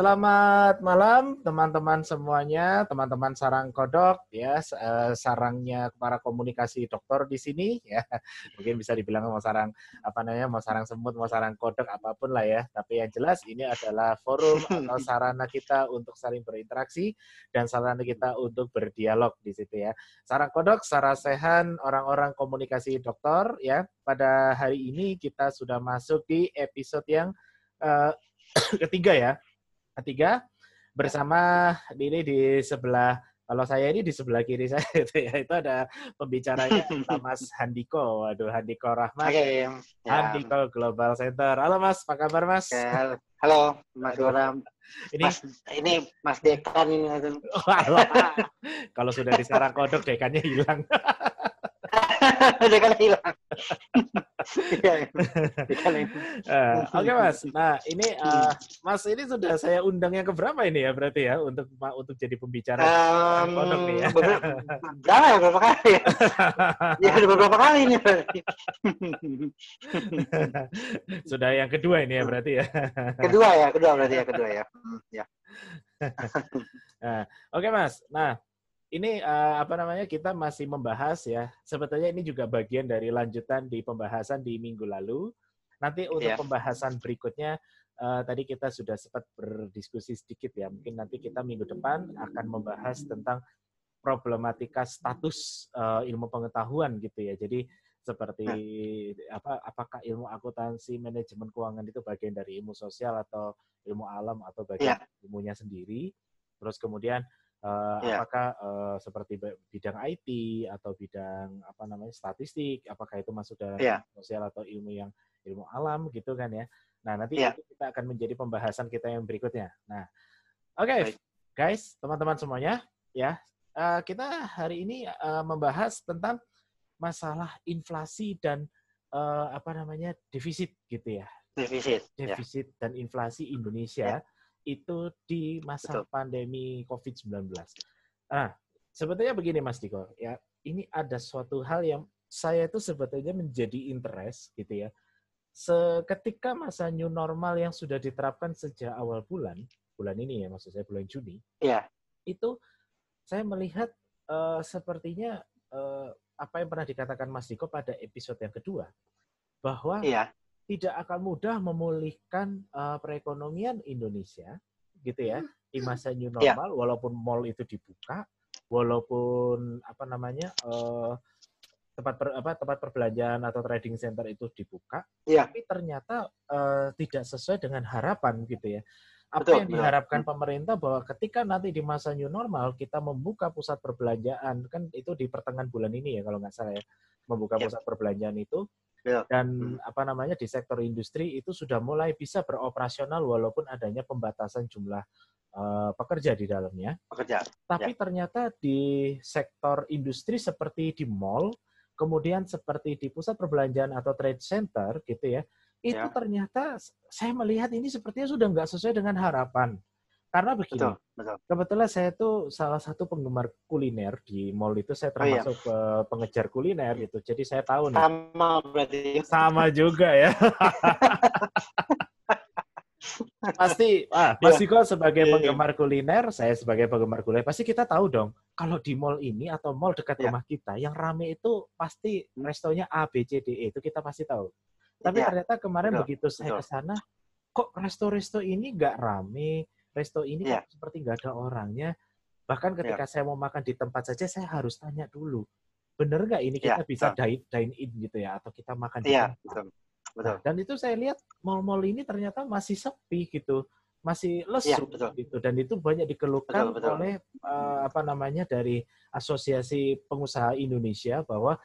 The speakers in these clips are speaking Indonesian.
Selamat malam teman-teman semuanya, teman-teman sarang kodok ya, eh, sarangnya para komunikasi dokter di sini ya. Mungkin bisa dibilang mau sarang apa namanya, mau sarang semut, mau sarang kodok apa pun lah ya. Tapi yang jelas ini adalah forum atau sarana kita untuk saling berinteraksi dan sarana kita untuk berdialog di situ ya. Sarang kodok, sarasehan orang-orang komunikasi dokter ya. Pada hari ini kita sudah masuk di episode yang uh, ketiga ya ketiga bersama ini di sebelah kalau saya ini di sebelah kiri saya itu ya itu ada pembicaranya Mas Handiko. Waduh Handiko Rahmat. Okay, ya. Handiko Global Center. Halo Mas, apa kabar Mas? Ya, halo Mas Goram. Ini Mas, ini Mas Dekan ini. kalau sudah di sarang kodok dekannya hilang. dia kan hilang. Uh, Oke okay, mas, nah ini uh, mas ini sudah saya undang yang keberapa ini ya berarti ya untuk untuk jadi pembicara um, nih ya? Berapa ya berapa kali ya? ya ada beberapa kali ini. sudah yang kedua ini ya berarti ya? kedua ya, kedua berarti ya kedua ya. Hmm, ya. nah, Oke okay, mas, nah ini uh, apa namanya kita masih membahas ya. Sebetulnya ini juga bagian dari lanjutan di pembahasan di minggu lalu. Nanti untuk yeah. pembahasan berikutnya uh, tadi kita sudah sempat berdiskusi sedikit ya. Mungkin nanti kita minggu depan akan membahas tentang problematika status uh, ilmu pengetahuan gitu ya. Jadi seperti nah. apa apakah ilmu akuntansi manajemen keuangan itu bagian dari ilmu sosial atau ilmu alam atau bagian yeah. ilmunya sendiri. Terus kemudian Uh, yeah. Apakah uh, seperti bidang IT atau bidang apa namanya statistik, apakah itu masuk dalam yeah. sosial atau ilmu yang ilmu alam gitu kan ya? Nah nanti yeah. kita akan menjadi pembahasan kita yang berikutnya. Nah, oke okay, guys, teman-teman semuanya, ya uh, kita hari ini uh, membahas tentang masalah inflasi dan uh, apa namanya defisit gitu ya. Defisit. Ya. Defisit yeah. dan inflasi Indonesia. Yeah itu di masa Betul. pandemi COVID-19. Nah, sebetulnya begini Mas Diko, ya ini ada suatu hal yang saya itu sebetulnya menjadi interest gitu ya. Seketika masa new normal yang sudah diterapkan sejak awal bulan, bulan ini ya maksud saya bulan Juni, ya. itu saya melihat uh, sepertinya uh, apa yang pernah dikatakan Mas Diko pada episode yang kedua, bahwa ya tidak akan mudah memulihkan uh, perekonomian Indonesia gitu ya di masa new iya. normal yeah. walaupun mall itu dibuka walaupun apa namanya uh, tempat per, apa tempat perbelanjaan atau trading center itu dibuka yeah. tapi ternyata uh, tidak sesuai dengan harapan gitu ya apa betul, yang diharapkan betul. pemerintah bahwa ketika nanti di masa new normal kita membuka pusat perbelanjaan kan itu di pertengahan bulan ini ya kalau nggak salah ya membuka yeah. pusat perbelanjaan itu Ya. Dan hmm. apa namanya di sektor industri itu sudah mulai bisa beroperasional walaupun adanya pembatasan jumlah uh, pekerja di dalamnya. Pekerja. Tapi ya. ternyata di sektor industri seperti di mall, kemudian seperti di pusat perbelanjaan atau trade center gitu ya, itu ya. ternyata saya melihat ini sepertinya sudah nggak sesuai dengan harapan. Karena begini, betul, betul. kebetulan saya tuh salah satu penggemar kuliner di mall itu saya termasuk oh, iya. pengejar kuliner gitu. Jadi saya tahu nih. Sama berarti. Sama juga ya. pasti, ah, pasti kok sebagai yeah, iya. penggemar kuliner, saya sebagai penggemar kuliner, pasti kita tahu dong. Kalau di mall ini atau mall dekat yeah. rumah kita, yang rame itu pasti restonya A, B, C, D, E. Itu kita pasti tahu. Tapi yeah. ternyata kemarin betul, begitu saya ke sana, kok resto-resto ini nggak rame, resto ini yeah. seperti nggak ada orangnya. Bahkan ketika yeah. saya mau makan di tempat saja, saya harus tanya dulu, bener nggak ini kita yeah, bisa dine, dine in gitu ya, atau kita makan di yeah, tempat. Betul. Betul. Nah, dan itu saya lihat mall-mall ini ternyata masih sepi gitu masih lesu ya, betul. gitu dan itu banyak dikeluhkan betul, betul. oleh uh, apa namanya dari Asosiasi Pengusaha Indonesia bahwa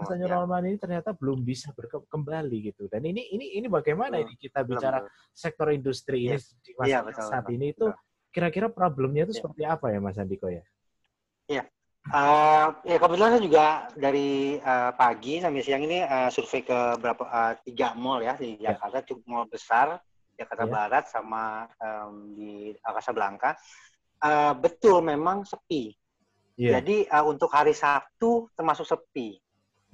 misalnya ya. normal ini ternyata belum bisa kembali gitu dan ini ini ini bagaimana betul. ini kita bicara betul. sektor industri ya. ini di masa ya, betul, saat betul, ini itu kira-kira problemnya itu ya. seperti apa ya Mas Andiko ya? Iya. Uh, ya kebetulan saya juga dari uh, pagi sampai siang ini uh, survei ke berapa uh, tiga mall ya di ya. Jakarta ya. cukup mall besar Jakarta yeah. Barat sama um, di Casablanca uh, betul memang sepi. Yeah. Jadi uh, untuk hari Sabtu termasuk sepi.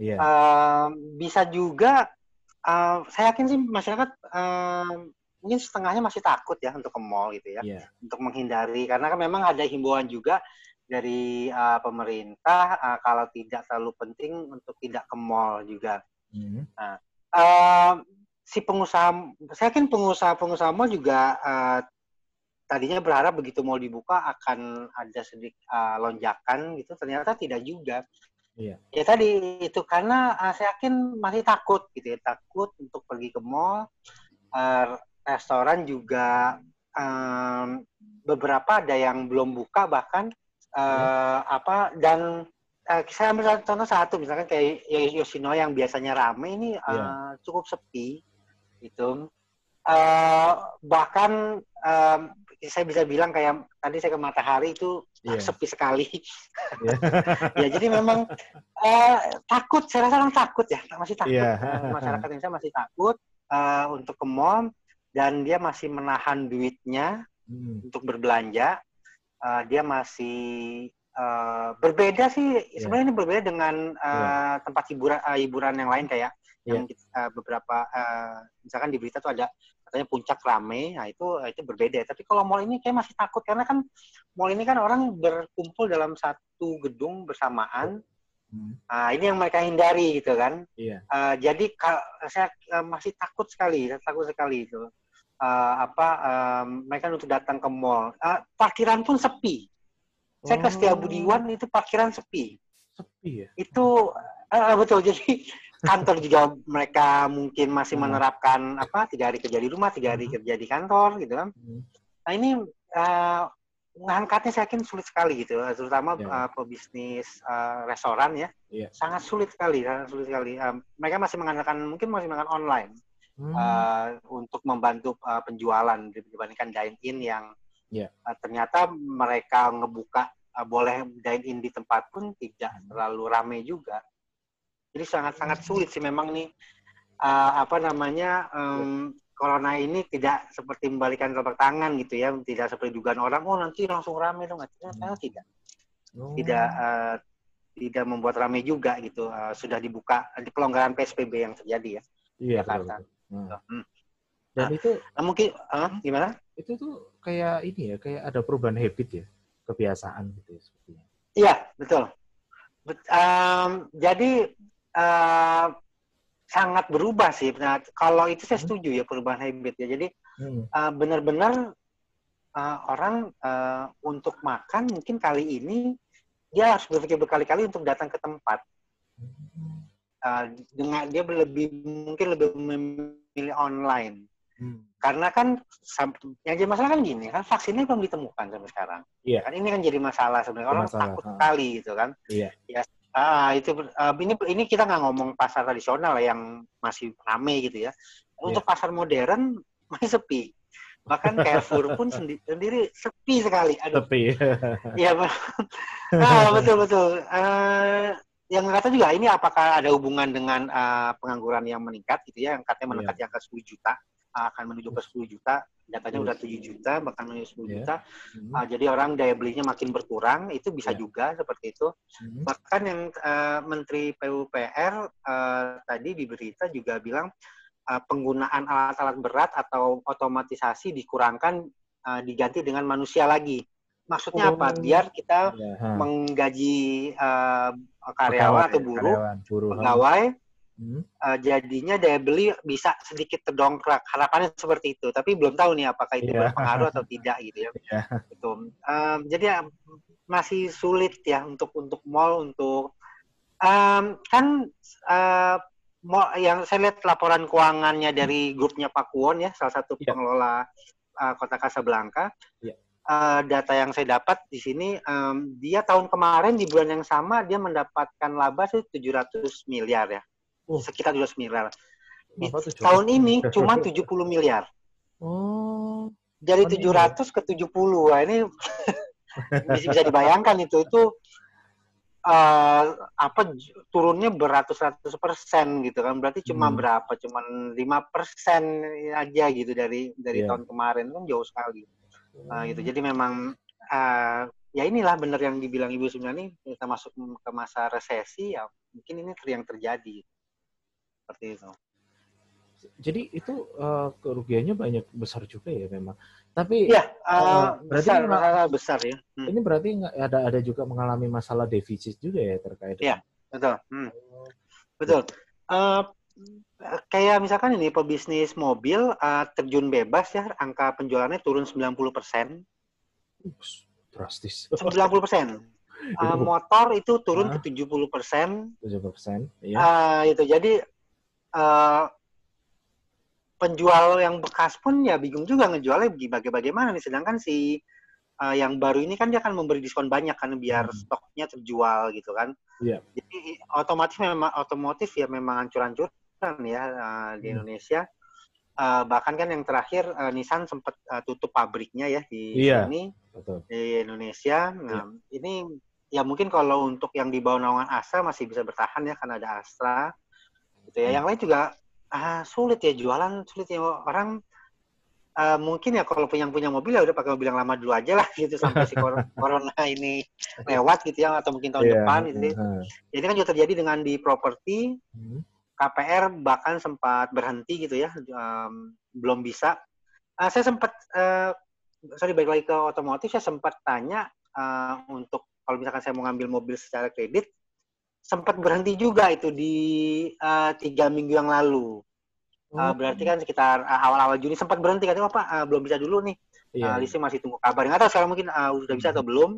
Yeah. Uh, bisa juga uh, saya yakin sih masyarakat uh, mungkin setengahnya masih takut ya untuk ke mall gitu ya, yeah. untuk menghindari karena kan memang ada himbauan juga dari uh, pemerintah uh, kalau tidak terlalu penting untuk tidak ke mall juga. Mm. Nah, uh, si pengusaha, saya yakin pengusaha-pengusaha mall juga uh, tadinya berharap begitu mall dibuka akan ada sedikit uh, lonjakan gitu, ternyata tidak juga. Iya. Ya tadi itu karena uh, saya yakin masih takut gitu ya, takut untuk pergi ke mall. Uh, restoran juga um, beberapa ada yang belum buka bahkan uh, apa dan uh, saya ambil contoh satu misalkan kayak Yoshino yang biasanya rame ini uh, yeah. cukup sepi gitu uh, bahkan um, saya bisa bilang kayak tadi saya ke matahari itu yeah. sepi sekali yeah. ya jadi memang uh, takut saya rasa orang takut ya masih takut yeah. masyarakat Indonesia masih takut uh, untuk ke mall dan dia masih menahan duitnya hmm. untuk berbelanja uh, dia masih uh, berbeda sih yeah. sebenarnya ini berbeda dengan uh, eh, yeah. tempat hiburan uh, hiburan yang lain kayak yeah. yang uh, beberapa uh, misalkan di berita tuh ada katanya puncak rame nah itu itu berbeda tapi kalau mall ini kayak masih takut karena kan mall ini kan orang berkumpul dalam satu gedung bersamaan hmm. nah ini yang mereka hindari gitu kan yeah. Iya. uh, jadi saya uh, masih takut sekali takut sekali itu uh, apa um, mereka untuk datang ke mall. Uh, parkiran pun sepi. Oh. Saya ke Setiabudiwan itu parkiran sepi. Sepi ya. Itu uh, betul. Jadi kantor juga mereka mungkin masih hmm. menerapkan apa tiga hari kerja di rumah, tiga hari hmm. kerja di kantor gitu kan. Hmm. Nah ini uh, ngangkatnya saya yakin sulit sekali gitu, terutama yeah. uh, pebisnis uh, restoran ya, yeah. sangat sulit sekali, sangat sulit sekali. Uh, mereka masih mengandalkan mungkin masih mengandalkan online hmm. uh, untuk membantu uh, penjualan dibandingkan dine in yang yeah. uh, ternyata mereka ngebuka uh, boleh dine in di tempat pun tidak hmm. terlalu ramai juga. Jadi sangat-sangat sulit sih memang nih uh, apa namanya um, corona ini tidak seperti membalikan telapak tangan gitu ya, tidak seperti dugaan orang oh nanti langsung ramai dong, ternyata hmm. tidak. Oh. Tidak uh, tidak membuat ramai juga gitu. Uh, sudah dibuka di pelonggaran PSBB yang terjadi ya. Iya, Jakarta. Betul. Nah. Hmm. Dan nah, itu nah mungkin uh, gimana? Itu tuh kayak ini ya, kayak ada perubahan habit ya, kebiasaan gitu ya sepertinya. Iya, betul. But, um, jadi uh, sangat berubah sih. Nah, kalau itu saya hmm. setuju ya perubahan habit ya. Jadi uh, benar-benar uh, orang uh, untuk makan mungkin kali ini dia harus berpikir berkali-kali untuk datang ke tempat. Uh, dengan dia lebih mungkin lebih pilih online. Hmm. Karena kan yang jadi masalah kan gini kan vaksinnya belum ditemukan sampai sekarang. Iya. Kan ini kan jadi masalah sebenarnya orang masalah. takut sekali gitu kan. Iya. Ya, ah itu uh, ini ini kita nggak ngomong pasar tradisional yang masih ramai gitu ya. Untuk iya. pasar modern masih sepi. Bahkan Carrefour pun sendi sendiri sepi sekali. Aduh. Sepi. Iya, ah, betul betul. Uh, yang kata juga ini apakah ada hubungan dengan uh, pengangguran yang meningkat gitu ya yang katanya meningkat yeah. yang ke 10 juta akan menuju ke 10 juta datanya yeah. udah 7 juta bahkan menuju 10 yeah. juta mm-hmm. uh, jadi orang daya belinya makin berkurang itu bisa yeah. juga seperti itu mm-hmm. bahkan yang uh, Menteri PUPR uh, tadi di berita juga bilang uh, penggunaan alat-alat berat atau otomatisasi dikurangkan uh, diganti dengan manusia lagi maksudnya oh. apa biar kita yeah. menggaji uh, karyawan atau buruh, karyawan, buruh pegawai, hmm. Uh, jadinya daya beli bisa sedikit terdongkrak. Harapannya seperti itu, tapi belum tahu nih apakah itu yeah. berpengaruh atau tidak gitu ya. Yeah. Gitu. Um, jadi ya, masih sulit ya untuk untuk mall untuk um, kan uh, mall, yang saya lihat laporan keuangannya dari grupnya Pak Kuon ya, salah satu yeah. pengelola uh, kota Kasablanka. Yeah uh, data yang saya dapat di sini um, dia tahun kemarin di bulan yang sama dia mendapatkan laba sih 700 miliar ya. Oh. Sekitar 200 miliar. Di, tahun ini cuma 70 miliar. Oh. Jadi 700 ke 70. Wah, ini bisa, bisa dibayangkan itu itu uh, apa turunnya beratus-ratus persen gitu kan berarti cuma hmm. berapa cuma lima persen aja gitu dari dari yeah. tahun kemarin kan jauh sekali Uh, gitu. Jadi memang uh, ya inilah benar yang dibilang Ibu sebenarnya kita masuk ke masa resesi ya mungkin ini yang terjadi seperti itu. jadi itu uh, kerugiannya banyak besar juga ya memang. Tapi ya, uh, berarti besar, besar, besar ya. Hmm. Ini berarti ada ada juga mengalami masalah defisit juga ya terkait. Iya, betul. Hmm. Betul. Uh, kayak misalkan ini pebisnis mobil uh, terjun bebas ya, angka penjualannya turun 90 persen. Drastis. 90 persen. Uh, motor itu turun uh, ke 70 persen. 70 persen, iya. Uh, itu jadi uh, penjual yang bekas pun ya bingung juga ngejualnya bagaimana bagaimana nih sedangkan si uh, yang baru ini kan dia akan memberi diskon banyak kan biar hmm. stoknya terjual gitu kan. Yeah. Jadi otomatis memang otomotif ya memang hancur-hancuran ya uh, di hmm. Indonesia. Uh, bahkan kan yang terakhir uh, Nissan sempat uh, tutup pabriknya ya di yeah. sini Betul. di Indonesia. Nah, yeah. ini ya mungkin kalau untuk yang di bawah naungan Astra masih bisa bertahan ya karena ada Astra gitu ya. Hmm. Yang lain juga ah, sulit ya jualan sulit ya orang uh, mungkin ya kalau yang punya mobil ya udah pakai mobil yang lama dulu aja lah gitu sampai si corona ini lewat gitu ya atau mungkin tahun yeah. depan gitu. Uh. Jadi kan juga terjadi dengan di properti hmm. KPR bahkan sempat berhenti gitu ya um, belum bisa. Uh, saya sempat uh, sorry balik lagi ke otomotif saya sempat tanya uh, untuk kalau misalkan saya mau ngambil mobil secara kredit sempat berhenti juga itu di uh, tiga minggu yang lalu. Uh, berarti kan sekitar uh, awal-awal Juni sempat berhenti katanya apa uh, belum bisa dulu nih. Iya. Uh, Lisi masih tunggu kabar. Nggak tahu sekarang mungkin uh, sudah bisa atau belum.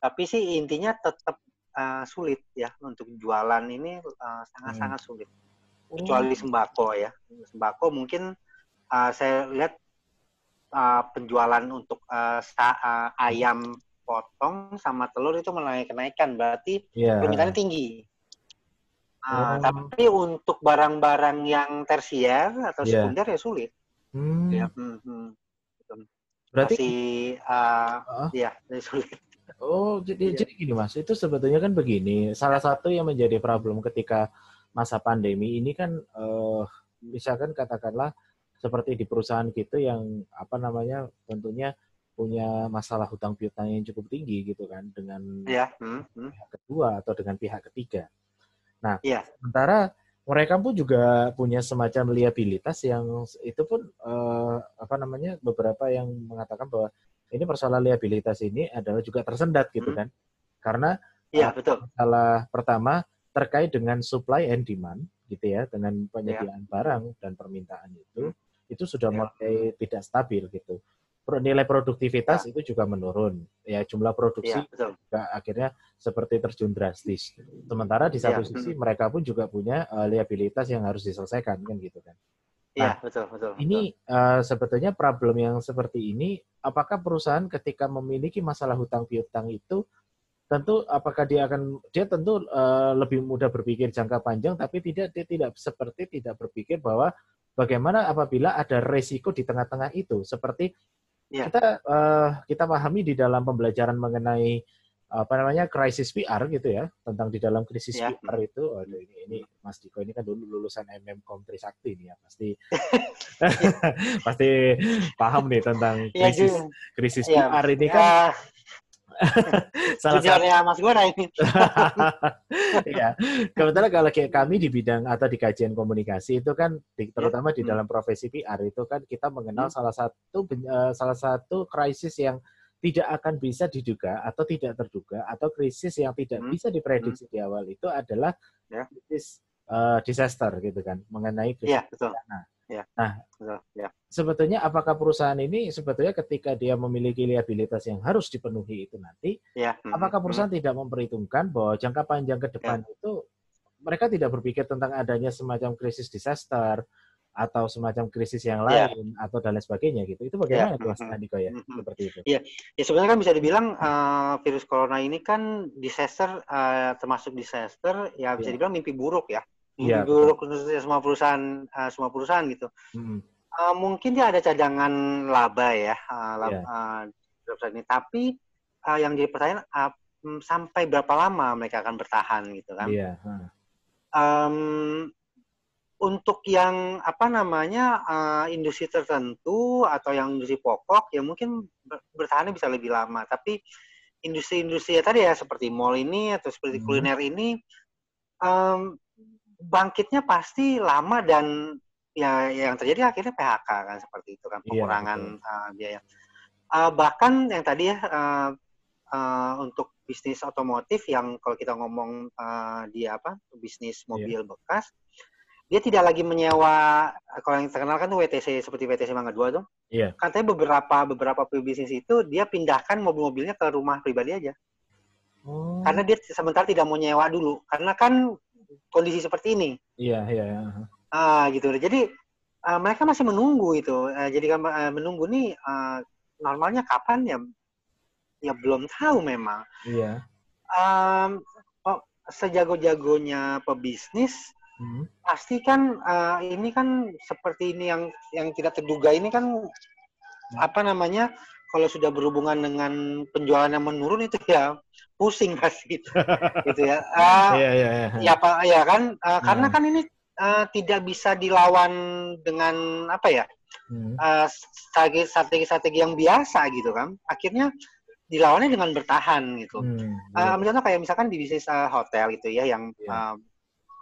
Tapi sih intinya tetap uh, sulit ya untuk jualan ini sangat-sangat uh, sulit. Kecuali sembako ya. Sembako mungkin uh, saya lihat uh, penjualan untuk uh, uh, ayam potong sama telur itu mulai kenaikan berarti yeah. permintaannya tinggi. Uh, oh. Tapi untuk barang-barang yang tersier atau yeah. sekunder ya sulit. Hmm. Ya, hmm, hmm. Berarti masih uh, uh. ya sulit. Oh, jadi yeah. jadi gini Mas, itu sebetulnya kan begini. Salah satu yang menjadi problem ketika masa pandemi ini kan uh, misalkan katakanlah seperti di perusahaan gitu yang apa namanya tentunya punya masalah hutang piutang yang cukup tinggi gitu kan dengan ya. hmm, hmm. pihak kedua atau dengan pihak ketiga. Nah, ya. sementara mereka pun juga punya semacam liabilitas yang itu pun uh, apa namanya beberapa yang mengatakan bahwa ini persoalan liabilitas ini adalah juga tersendat gitu hmm. kan. Karena ya, betul. masalah pertama terkait dengan supply and demand gitu ya, dengan penyediaan ya. barang dan permintaan itu hmm. itu sudah ya. mulai tidak stabil gitu nilai produktivitas ya. itu juga menurun. Ya jumlah produksi ya, juga akhirnya seperti terjun drastis. Sementara di satu ya. sisi mereka pun juga punya uh, liabilitas yang harus diselesaikan kan gitu kan. Iya, nah, betul, betul. Ini Uh, sebetulnya problem yang seperti ini apakah perusahaan ketika memiliki masalah hutang piutang itu tentu apakah dia akan dia tentu uh, lebih mudah berpikir jangka panjang tapi tidak dia tidak seperti tidak berpikir bahwa bagaimana apabila ada resiko di tengah-tengah itu seperti yeah. kita uh, kita pahami di dalam pembelajaran mengenai apa namanya krisis PR gitu ya tentang di dalam krisis yeah. PR itu aduh ini ini Mas Diko ini kan dulu lulusan MM Kom Trisakti nih ya pasti pasti paham nih tentang iya, krisis yeah, krisis yeah. PR ini kan yeah salah satu Mas Gora ini. ya, kebetulan kalau kayak kami di bidang atau di kajian komunikasi itu kan di, ya. terutama di hmm. dalam profesi PR itu kan kita mengenal hmm. salah satu uh, salah satu krisis yang tidak akan bisa diduga atau tidak terduga atau krisis yang tidak hmm. bisa diprediksi hmm. di awal itu adalah ya. krisis uh, disaster gitu kan mengenai krisis ya, betul. Nah, Ya. Nah, ya. sebetulnya apakah perusahaan ini sebetulnya ketika dia memiliki liabilitas yang harus dipenuhi itu nanti, ya. Hmm. apakah hmm. perusahaan hmm. tidak memperhitungkan bahwa jangka panjang ke depan ya. itu mereka tidak berpikir tentang adanya semacam krisis disaster atau semacam krisis yang ya. lain ya. atau dan lain sebagainya gitu. Itu bagaimana ya. Mas hmm. Andiko ya hmm. seperti itu? Iya, ya sebenarnya kan bisa dibilang uh, virus corona ini kan disaster uh, termasuk disaster ya bisa ya. dibilang mimpi buruk ya Iya. Buruk khususnya semua perusahaan uh, semua perusahaan gitu. Hmm. Uh, mungkin dia ada cadangan laba ya uh, laba, yeah. uh, ini, tapi uh, yang jadi pertanyaan uh, sampai berapa lama mereka akan bertahan gitu kan? Iya. Yeah. Hmm. Um, untuk yang apa namanya uh, industri tertentu atau yang industri pokok ya mungkin bertahannya bisa lebih lama. Tapi industri-industri ya tadi ya seperti mall ini atau seperti hmm. kuliner ini um, bangkitnya pasti lama dan ya yang terjadi akhirnya PHK kan seperti itu kan Iya, pengurangan betul. uh, biaya. Uh, bahkan yang tadi ya uh, uh, untuk bisnis otomotif yang kalau kita ngomong uh, dia apa bisnis mobil bekas, dia tidak lagi menyewa kalau yang terkenal kan tuh WTC seperti WTC Mangga 2 tuh. Iya. Katanya beberapa beberapa pebisnis itu dia pindahkan mobil-mobilnya ke rumah pribadi aja. Oh. Karena dia sementara tidak mau nyewa dulu. Karena kan kondisi seperti ini. Iya, iya. iya. Ah, gitu. Jadi uh, mereka masih menunggu itu. Uh, jadi uh, menunggu nih uh, normalnya kapan ya? Ya belum tahu memang. Iya. Um, oh, sejago-jagonya pebisnis Hmm. pasti kan uh, ini kan seperti ini yang yang tidak terduga ini kan apa namanya kalau sudah berhubungan dengan penjualan yang menurun itu ya pusing pasti gitu ya. Uh, Iya, iya, iya. ya pak ya kan? Uh, karena kan ini uh, tidak bisa dilawan dengan apa ya? Hmm. uh, strategi strategi strategi yang biasa gitu kan. Akhirnya dilawannya dengan bertahan gitu. Hmm. Uh, misalnya kayak misalkan di bisnis uh, hotel gitu ya yang uh,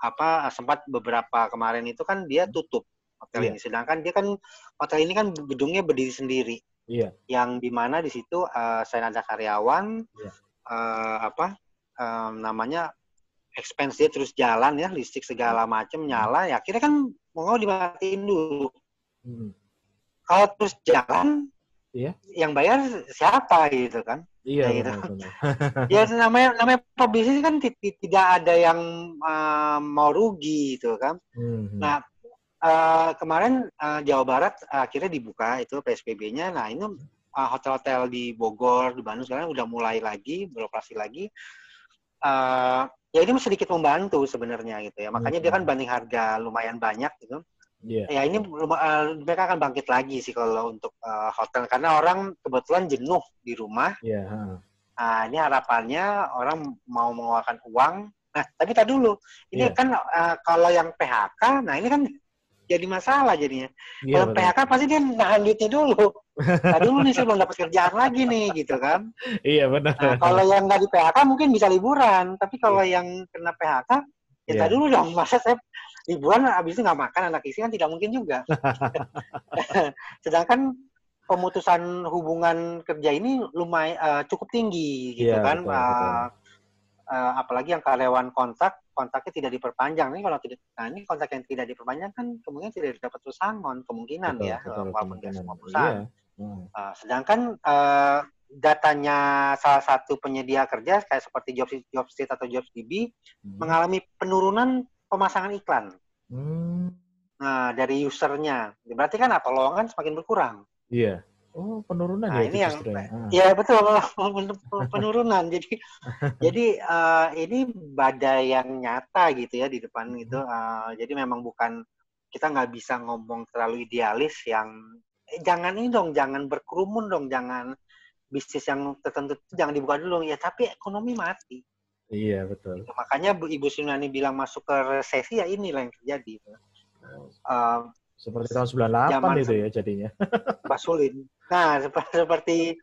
apa sempat beberapa kemarin itu kan dia tutup hotel ini. Sedangkan dia kan hotel ini kan gedungnya berdiri sendiri Iya. yang di mana di situ uh, selain ada karyawan Iya. uh, apa um, namanya expense dia terus jalan ya listrik segala macam nyala ya akhirnya kan mau dimatiin dulu Hmm. kalau terus jalan Iya. yang bayar siapa gitu kan Iya, Ya, gitu. benar, benar. ya namanya namanya pebisnis kan ti- ti- tidak ada yang uh, mau rugi gitu kan Hmm. Nah, eh, kemarin eh, Jawa Barat akhirnya dibuka itu PSBB-nya. Nah, ini eh, hotel-hotel di Bogor, di Bandung sekarang udah mulai lagi beroperasi lagi. Eh, ya ini sedikit membantu sebenarnya gitu ya. Makanya dia kan banding harga lumayan banyak gitu. Iya. Ya ini eh, mereka akan bangkit lagi sih kalau untuk eh, hotel karena orang kebetulan jenuh di rumah. Iya, ha. Nah, ini harapannya orang mau mengeluarkan uang. Nah, tapi tak dulu. Ini Iya. kan eh, kalau yang PHK, nah ini kan jadi masalah jadinya. Iya, kalau. PHK pasti dia nahan duitnya dulu. Nah, dulu nih saya belum dapat kerjaan lagi nih, gitu kan. Iya, benar. Nah, kalau yang nggak di PHK mungkin bisa liburan. Tapi kalau yang kena PHK, ya Iya. tak dulu dong. Masa saya liburan habis itu nggak makan anak istri kan tidak mungkin juga. Sedangkan pemutusan hubungan kerja ini lumayan eh, cukup tinggi gitu Iya, kan. betul, betul. Eh, apalagi yang karyawan kontrak kontaknya tidak diperpanjang ini kalau tidak nah ini kontrak yang tidak diperpanjang kan kemungkinan tidak dapat pesangon kemungkinan Betul, ya betul, walaupun kemungkinan. semua perusahaan Iya. Hmm. Uh, sedangkan uh, datanya salah satu penyedia kerja kayak seperti Jobs Jobstreet atau JobsDB Hmm. mengalami penurunan pemasangan iklan. Hmm. Nah, dari usernya. Berarti kan apa? Lowongan semakin berkurang. Iya. Oh, penurunan Nah, ya ini yang ya. Ah. Iya, betul. penurunan. Jadi jadi uh, ini badai yang nyata gitu ya di depan gitu. Uh, jadi memang bukan kita nggak bisa ngomong terlalu idealis yang eh, jangan ini dong, jangan berkerumun dong, jangan bisnis yang tertentu jangan dibuka dulu ya tapi ekonomi mati Iya, betul. Gitu. makanya Bu Ibu Sunani bilang masuk ke resesi ya inilah yang terjadi uh, Seperti tahun 98 Zaman itu ya jadinya. Basulin nah sep- seperti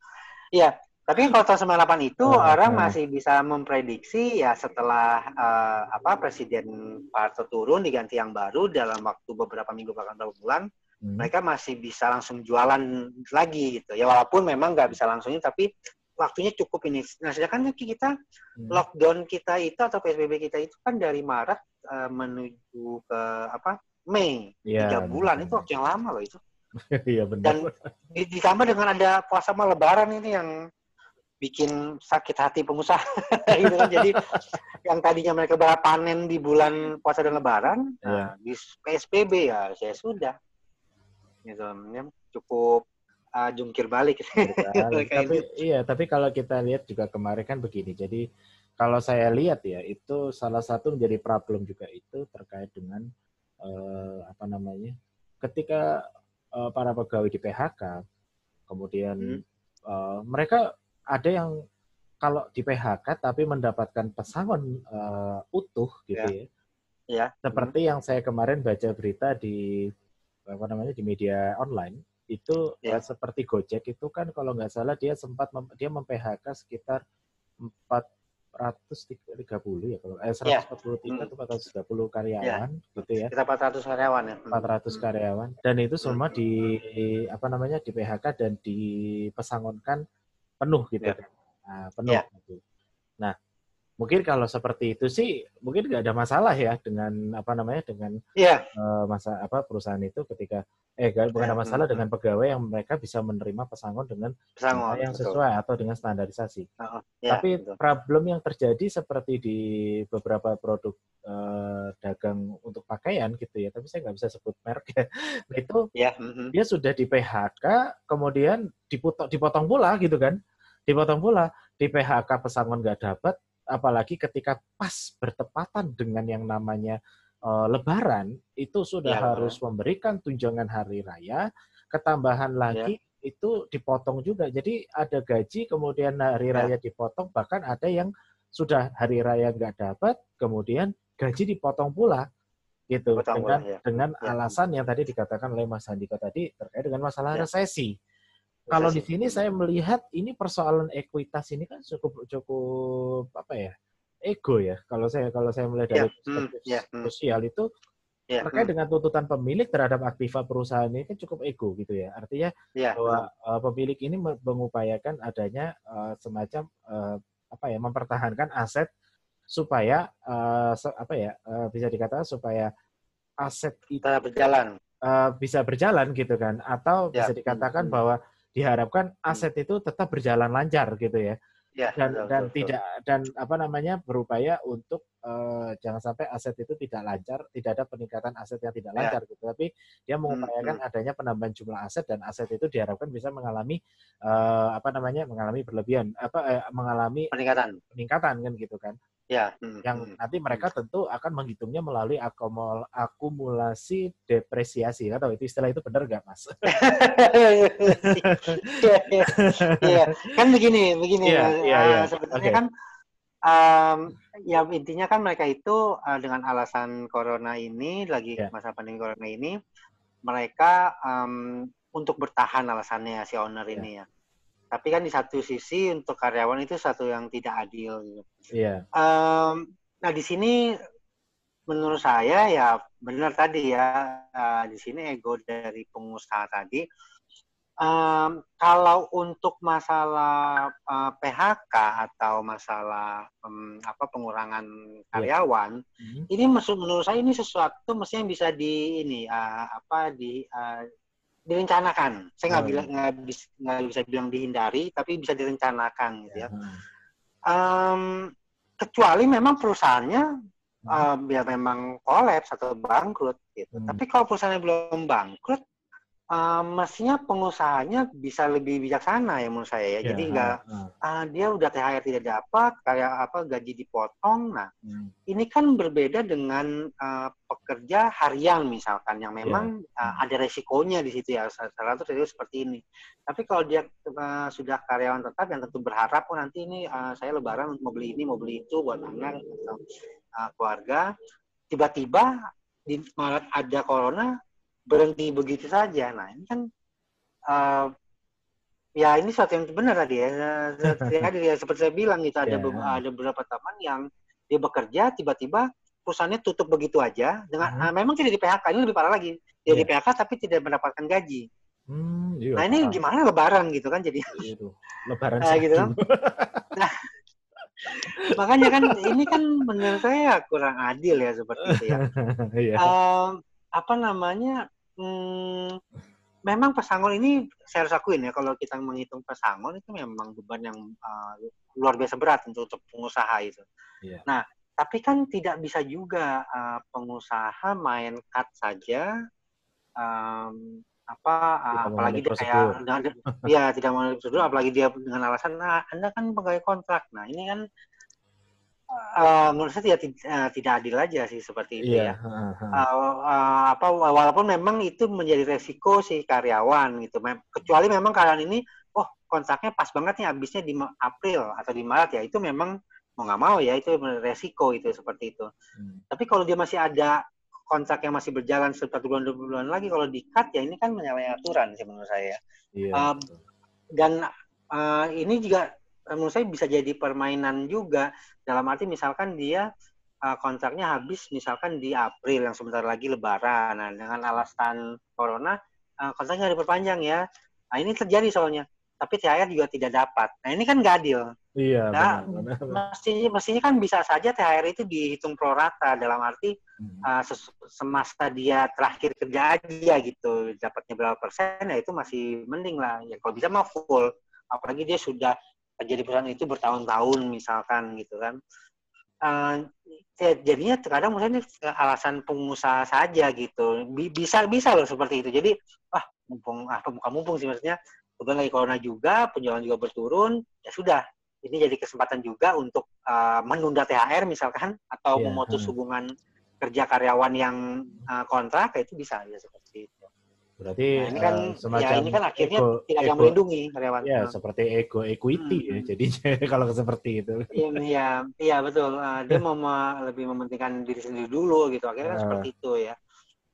ya tapi kalau tahun 98 itu Oh, orang oh. masih bisa memprediksi ya setelah uh, apa Presiden Pak turun diganti yang baru dalam waktu beberapa minggu bahkan beberapa bulan Hmm. mereka masih bisa langsung jualan lagi gitu ya walaupun memang nggak bisa langsungnya tapi waktunya cukup ini nah sedangkan kita Hmm. lockdown kita itu atau psbb kita itu kan dari maret eh, menuju ke apa mei Iya, tiga bulan benar. itu waktu yang lama loh itu Iya, benar. dan di- ditambah dengan ada puasa sama lebaran ini yang bikin sakit hati pengusaha gitu kan jadi yang tadinya mereka panen di bulan puasa dan lebaran nah, di psbb ya saya sudah gitu ya, cukup uh, jungkir balik tapi gitu. iya, tapi kalau kita lihat juga kemarin kan begini. Jadi kalau saya lihat ya itu salah satu menjadi problem juga itu terkait dengan eh, apa namanya? Ketika eh, para pegawai di PHK kemudian Hmm. eh, mereka ada yang kalau di PHK tapi mendapatkan pesangon eh, utuh gitu Ya. ya. ya Seperti yang saya kemarin baca berita di apa namanya di media online itu Ya. seperti Gojek itu kan kalau nggak salah dia sempat mem- dia mem-PHK sekitar empat 430 ya kalau eh 143 yeah. atau 430 karyawan yeah. gitu ya. Kita 400 karyawan ya. 400 hmm. karyawan dan itu semua di apa namanya di PHK dan dipesangonkan penuh gitu yeah. kan. Nah, penuh yeah. gitu. Nah, mungkin kalau seperti itu sih mungkin nggak ada masalah ya dengan apa namanya dengan yeah. uh, masa apa perusahaan itu ketika eh bukan yeah. ada hmm, masalah hmm. dengan pegawai yang mereka bisa menerima pesangon dengan pesangon yang sesuai betul. atau dengan standarisasi. Uh, yeah, Tapi betul. problem yang terjadi seperti di beberapa produk uh, dagang untuk pakaian gitu ya, tapi saya nggak bisa sebut merek ya. itu yeah. mm -hmm. dia sudah di PHK kemudian dipotong dipotong pula gitu kan, dipotong pula di PHK pesangon nggak dapat apalagi ketika pas bertepatan dengan yang namanya uh, Lebaran itu sudah ya, harus memberikan tunjangan hari raya, ketambahan ya. lagi ya. itu dipotong juga. Jadi ada gaji kemudian hari ya. raya dipotong, bahkan ada yang sudah hari raya nggak dapat, kemudian gaji dipotong pula gitu dengan ya. dengan ya. alasan yang tadi dikatakan oleh Mas Andika tadi terkait dengan masalah ya. resesi. Kalau di sini saya melihat ini persoalan ekuitas ini kan cukup cukup apa ya ego ya. Kalau saya kalau saya melihat dari yeah. Hmm, yeah. Hmm. sosial itu yeah. terkait hmm. dengan tuntutan pemilik terhadap aktiva perusahaan ini kan cukup ego gitu ya. Artinya yeah. bahwa uh, pemilik ini mengupayakan adanya uh, semacam uh, apa ya mempertahankan aset supaya uh, apa ya uh, bisa dikatakan supaya aset itu berjalan uh, bisa berjalan gitu kan atau ya. bisa dikatakan hmm. bahwa diharapkan hmm. aset itu tetap berjalan lancar gitu ya. Ya, dan betul, dan betul, tidak dan apa namanya berupaya untuk uh, jangan sampai aset itu tidak lancar, tidak ada peningkatan aset yang tidak ya. lancar ya. gitu. Tapi dia hmm, mengupayakan hmm, adanya penambahan jumlah aset dan aset itu diharapkan bisa mengalami uh, apa namanya mengalami berlebihan apa uh, mengalami peningkatan peningkatan kan gitu kan. Ya. Hmm, yang hmm, nanti mereka tentu akan menghitungnya melalui akumul, akumulasi depresiasi. Atau itu istilah itu benar nggak, Mas? Iya, ya. kan begini, begini. Ya, ya, ya. Sebenarnya okay. kan um, ya intinya kan mereka itu uh, dengan alasan corona ini lagi ya. masa pandemi corona ini mereka um, untuk bertahan alasannya si owner ya. ini ya tapi kan di satu sisi untuk karyawan itu satu yang tidak adil. Gitu. Iya. Um, nah di sini menurut saya ya benar tadi ya uh, di sini ego dari pengusaha tadi. Um, kalau untuk masalah uh, eh, PHK atau masalah um, apa pengurangan iya. karyawan, yeah. mm-hmm. ini menurut saya ini sesuatu mestinya bisa di ini uh, apa di uh, direncanakan. Saya nggak oh, bilang nggak bisa nggak bisa bilang dihindari, tapi bisa direncanakan gitu ya. Um, kecuali memang perusahaannya uh, ya memang kolaps atau bangkrut gitu. Hmm. Tapi kalau perusahaannya belum bangkrut, uh, mestinya pengusahanya bisa lebih bijaksana ya menurut saya ya. Yeah, Jadi nggak uh, uh. dia udah THR tidak dapat, kayak apa gaji dipotong. Nah, hmm. ini kan berbeda dengan uh, pekerja harian misalkan yang memang yeah. uh, ada resikonya di situ ya. Salah satu resiko seperti ini. Tapi kalau dia uh, sudah karyawan tetap yang tentu berharap oh nanti ini uh, saya lebaran mau beli ini, mau beli itu buat anak atau uh, keluarga, tiba-tiba di Maret ada corona, berhenti begitu saja. Nah ini kan uh, ya ini suatu yang benar tadi ya. ya seperti saya bilang gitu ada yeah. ada beberapa teman yang dia bekerja tiba-tiba perusahaannya tutup begitu aja dengan uh, memang tidak di PHK ini lebih parah lagi dia yeah. di PHK tapi tidak mendapatkan gaji. Hmm, iya, nah ini gimana Lebaran gitu kan jadi. Iya, lebaran nah, gitu kan. nah, makanya kan ini kan menurut saya kurang adil ya seperti itu ya. yeah. um, apa namanya hmm, memang pesangon ini saya harus akuin ya kalau kita menghitung pesangon itu memang beban yang uh, luar biasa berat untuk, untuk pengusaha itu. Yeah. Nah, tapi kan tidak bisa juga uh, pengusaha main cut saja um, apa uh, apalagi dia kayak dengan, ya tidak mau prosedur apalagi dia dengan alasan nah Anda kan pegawai kontrak. Nah, ini kan Uh, menurut saya tidak uh, tidak adil aja sih seperti itu yeah. ya. Uh, uh, apa walaupun memang itu menjadi resiko si karyawan gitu. Mem kecuali memang karyawan ini, oh kontraknya pas banget nih habisnya di April atau di Maret ya itu memang mau nggak mau ya itu resiko itu seperti itu. Hmm. Tapi kalau dia masih ada kontrak yang masih berjalan satu bulan dua bulan lagi kalau di cut ya ini kan menyalahi aturan sih menurut saya. Yeah. Iya, uh, dan uh, ini juga menurut saya bisa jadi permainan juga dalam arti misalkan dia uh, kontraknya habis misalkan di April yang sebentar lagi Lebaran. Nah, dengan alasan corona uh, kontraknya diperpanjang ya. Nah, ini terjadi soalnya. Tapi THR juga tidak dapat. Nah, ini kan nggak adil. Iya, nah, benar, benar. Mestinya, mestinya kan bisa saja THR itu dihitung pro rata dalam arti hmm. uh, semasa dia terakhir kerja aja gitu dapatnya berapa persen ya itu masih mending lah ya kalau bisa mah full apalagi dia sudah jadi perusahaan itu bertahun-tahun misalkan gitu kan. Uh, ya, jadinya terkadang mungkin alasan pengusaha saja gitu. Bisa bisa loh seperti itu. Jadi ah mumpung ah mumpung mumpung sih maksudnya. Kemudian lagi corona juga penjualan juga berturun ya sudah. Ini jadi kesempatan juga untuk uh, menunda THR misalkan atau yeah. memutus hubungan kerja karyawan yang uh, kontrak itu bisa ya seperti itu. Berarti nah, ini kan uh, semacam ya ini kan akhirnya ego, tidak ego, melindungi karyawan. Ya, nah. seperti ego equity ya, hmm. ya. Jadi kalau seperti itu. Iya, iya, iya betul. Uh, dia mau lebih mementingkan diri sendiri dulu gitu. Akhirnya kan uh. seperti itu ya.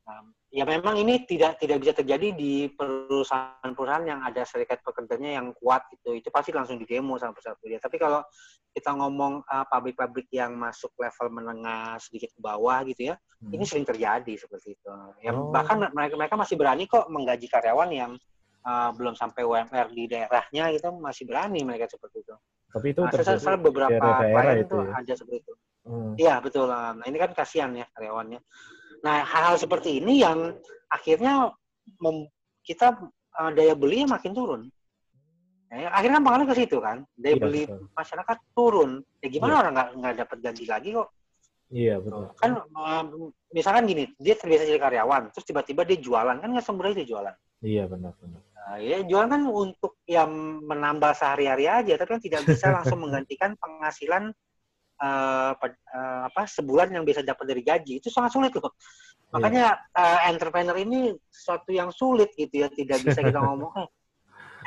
Um, ya memang ini tidak tidak bisa terjadi di perusahaan-perusahaan yang ada serikat pekerjanya yang kuat gitu itu pasti langsung di demo sama perusahaan pekerja tapi kalau kita ngomong uh, pabrik-pabrik yang masuk level menengah sedikit ke bawah gitu ya hmm. ini sering terjadi seperti itu ya oh. bahkan mereka mereka masih berani kok menggaji karyawan yang uh, belum sampai UMR di daerahnya gitu masih berani mereka seperti itu tapi itu nah, saya, saya beberapa daerah, itu, itu ya? ada seperti itu hmm. iya hmm. betul nah ini kan kasihan ya karyawannya Nah, hal-hal seperti ini yang akhirnya mem, kita uh, daya belinya makin turun. Ya, akhirnya kan pengaruh ke situ kan, daya iya, beli betul. masyarakat turun. Ya gimana iya. orang nggak nggak dapat gaji lagi kok? Iya betul. Kan uh, misalkan gini, dia terbiasa jadi karyawan, terus tiba-tiba dia jualan, kan nggak semudah itu jualan. Iya benar benar. Nah, ya jualan kan untuk yang menambah sehari-hari aja, tapi kan tidak bisa langsung menggantikan penghasilan uh, uh, apa sebulan yang bisa dapat dari gaji itu sangat sulit loh. Makanya yeah. uh, entrepreneur ini sesuatu yang sulit gitu ya, tidak bisa kita ngomong eh,